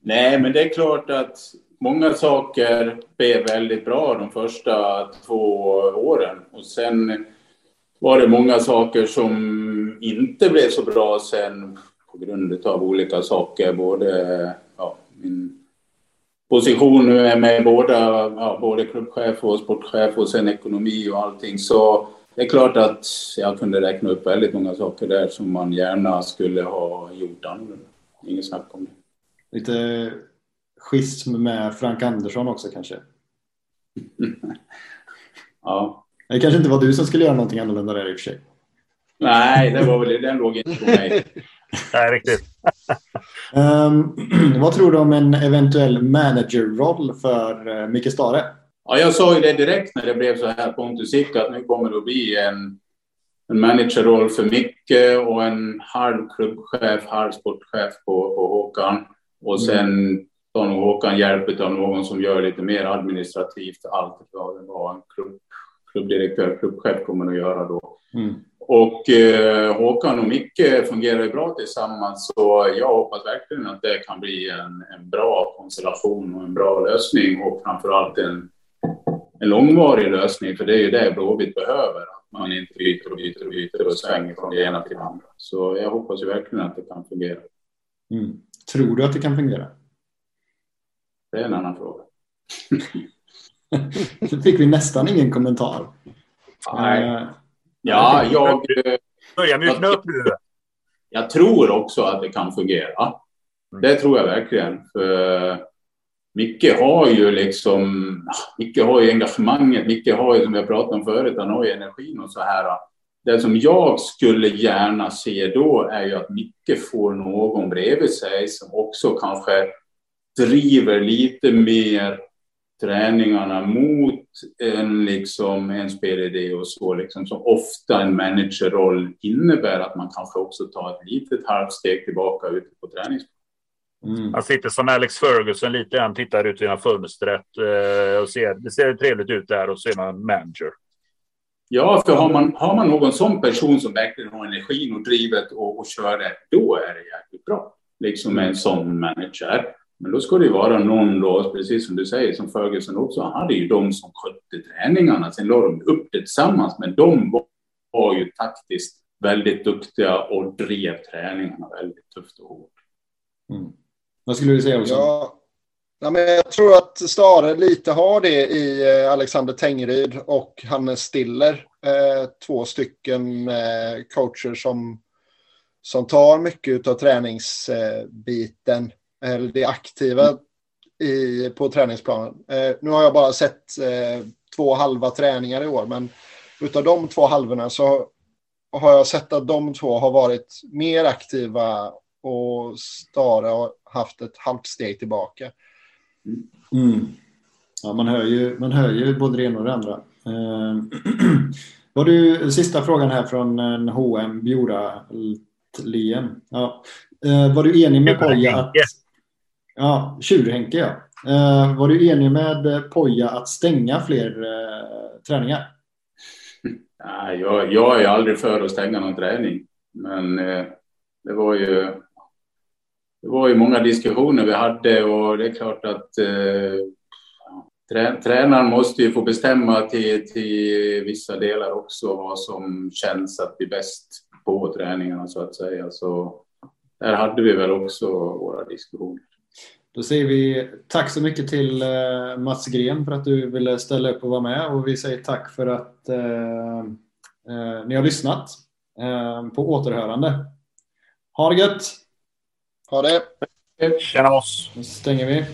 Nej, men det är klart att många saker blev väldigt bra de första två åren. Och sen var det många saker som inte blev så bra sen på grund av olika saker. Både ja, min position med båda, ja, både klubbchef och sportchef och sen ekonomi och allting. Så det är klart att jag kunde räkna upp väldigt många saker där som man gärna skulle ha gjort annorlunda. Inget snack om det. Lite schism med Frank Andersson också kanske? ja. Det kanske inte var du som skulle göra någonting annorlunda där i och för sig. Nej, det var väl, den låg inte på mig. Nej, riktigt. um, vad tror du om en eventuell managerroll för uh, Micke Stare? Ja, jag sa ju det direkt när det blev så här Pontus gick att nu kommer det att bli en, en managerroll för Micke och en halv klubbchef, halv sportchef på, på Håkan. Och mm. sen tar nog Håkan hjälp av någon som gör lite mer administrativt allt vad en klubb, klubbdirektör, klubbchef kommer att göra då. Mm. Och eh, Håkan och Micke fungerar ju bra tillsammans så jag hoppas verkligen att det kan bli en, en bra konstellation och en bra lösning och framförallt en, en långvarig lösning för det är ju det Blåvitt behöver. Att man inte byter och byter och byter och svänger från det ena till det andra. Så jag hoppas ju verkligen att det kan fungera. Mm. Tror du att det kan fungera? Det är en annan fråga. Nu fick vi nästan ingen kommentar. Nej. Uh, Ja, jag... Börja mjukna upp nu. Jag tror också att det kan fungera. Mm. Det tror jag verkligen. För Micke har ju liksom... Micke har ju engagemanget. Micke har ju, som jag pratade om förut, han har ju energin och så här. Det som jag skulle gärna se då är ju att Micke får någon bredvid sig som också kanske driver lite mer träningarna mot en, liksom, en spelidé och så, liksom, som ofta en managerroll innebär att man kanske också tar ett litet halvt steg tillbaka ute på träningsplanen. Mm. Han sitter som Alex Ferguson lite grann, tittar ut genom fönstret eh, och ser, det ser trevligt ut där och så är man manager. Ja, för har man, har man någon sån person som verkligen har energin och drivet och, och kör det, då är det jäkligt bra. Liksom en sån manager. Men då ska det ju vara någon då, precis som du säger, som Ferguson också, han hade ju de som skötte träningarna. Sen la de upp det tillsammans, men de var ju taktiskt väldigt duktiga och drev träningarna väldigt tufft och hårt. Mm. Vad skulle du säga också? Ja, ja, men jag tror att Stare lite har det i eh, Alexander Tengryd och Hannes Stiller. Eh, två stycken eh, coacher som, som tar mycket av träningsbiten eller det aktiva i, på träningsplanen. Eh, nu har jag bara sett eh, två halva träningar i år, men utav de två halvorna så har jag sett att de två har varit mer aktiva och Stare har haft ett halvt steg tillbaka. Mm. Ja, man hör, ju, man hör ju både det ena och det andra. Eh, var du, sista frågan här från en H&M Bjura Lien. Ja. Eh, var du enig med Poja att... Ja, Tjurhenke ja. Uh, var du enig med Poja att stänga fler uh, träningar? Nej, jag, jag är aldrig för att stänga någon träning. Men uh, det var ju det var ju många diskussioner vi hade och det är klart att eh, tränaren måste ju få bestämma till, till vissa delar också vad som känns att bli bäst på träningarna så att säga. Så där hade vi väl också våra diskussioner. Då säger vi tack så mycket till eh, Mats Gren för att du ville ställa upp och vara med och vi säger tack för att eh, eh, ni har lyssnat. Eh, på återhörande. Ha det gött! Ha det! Tjena oss! Nu stänger vi.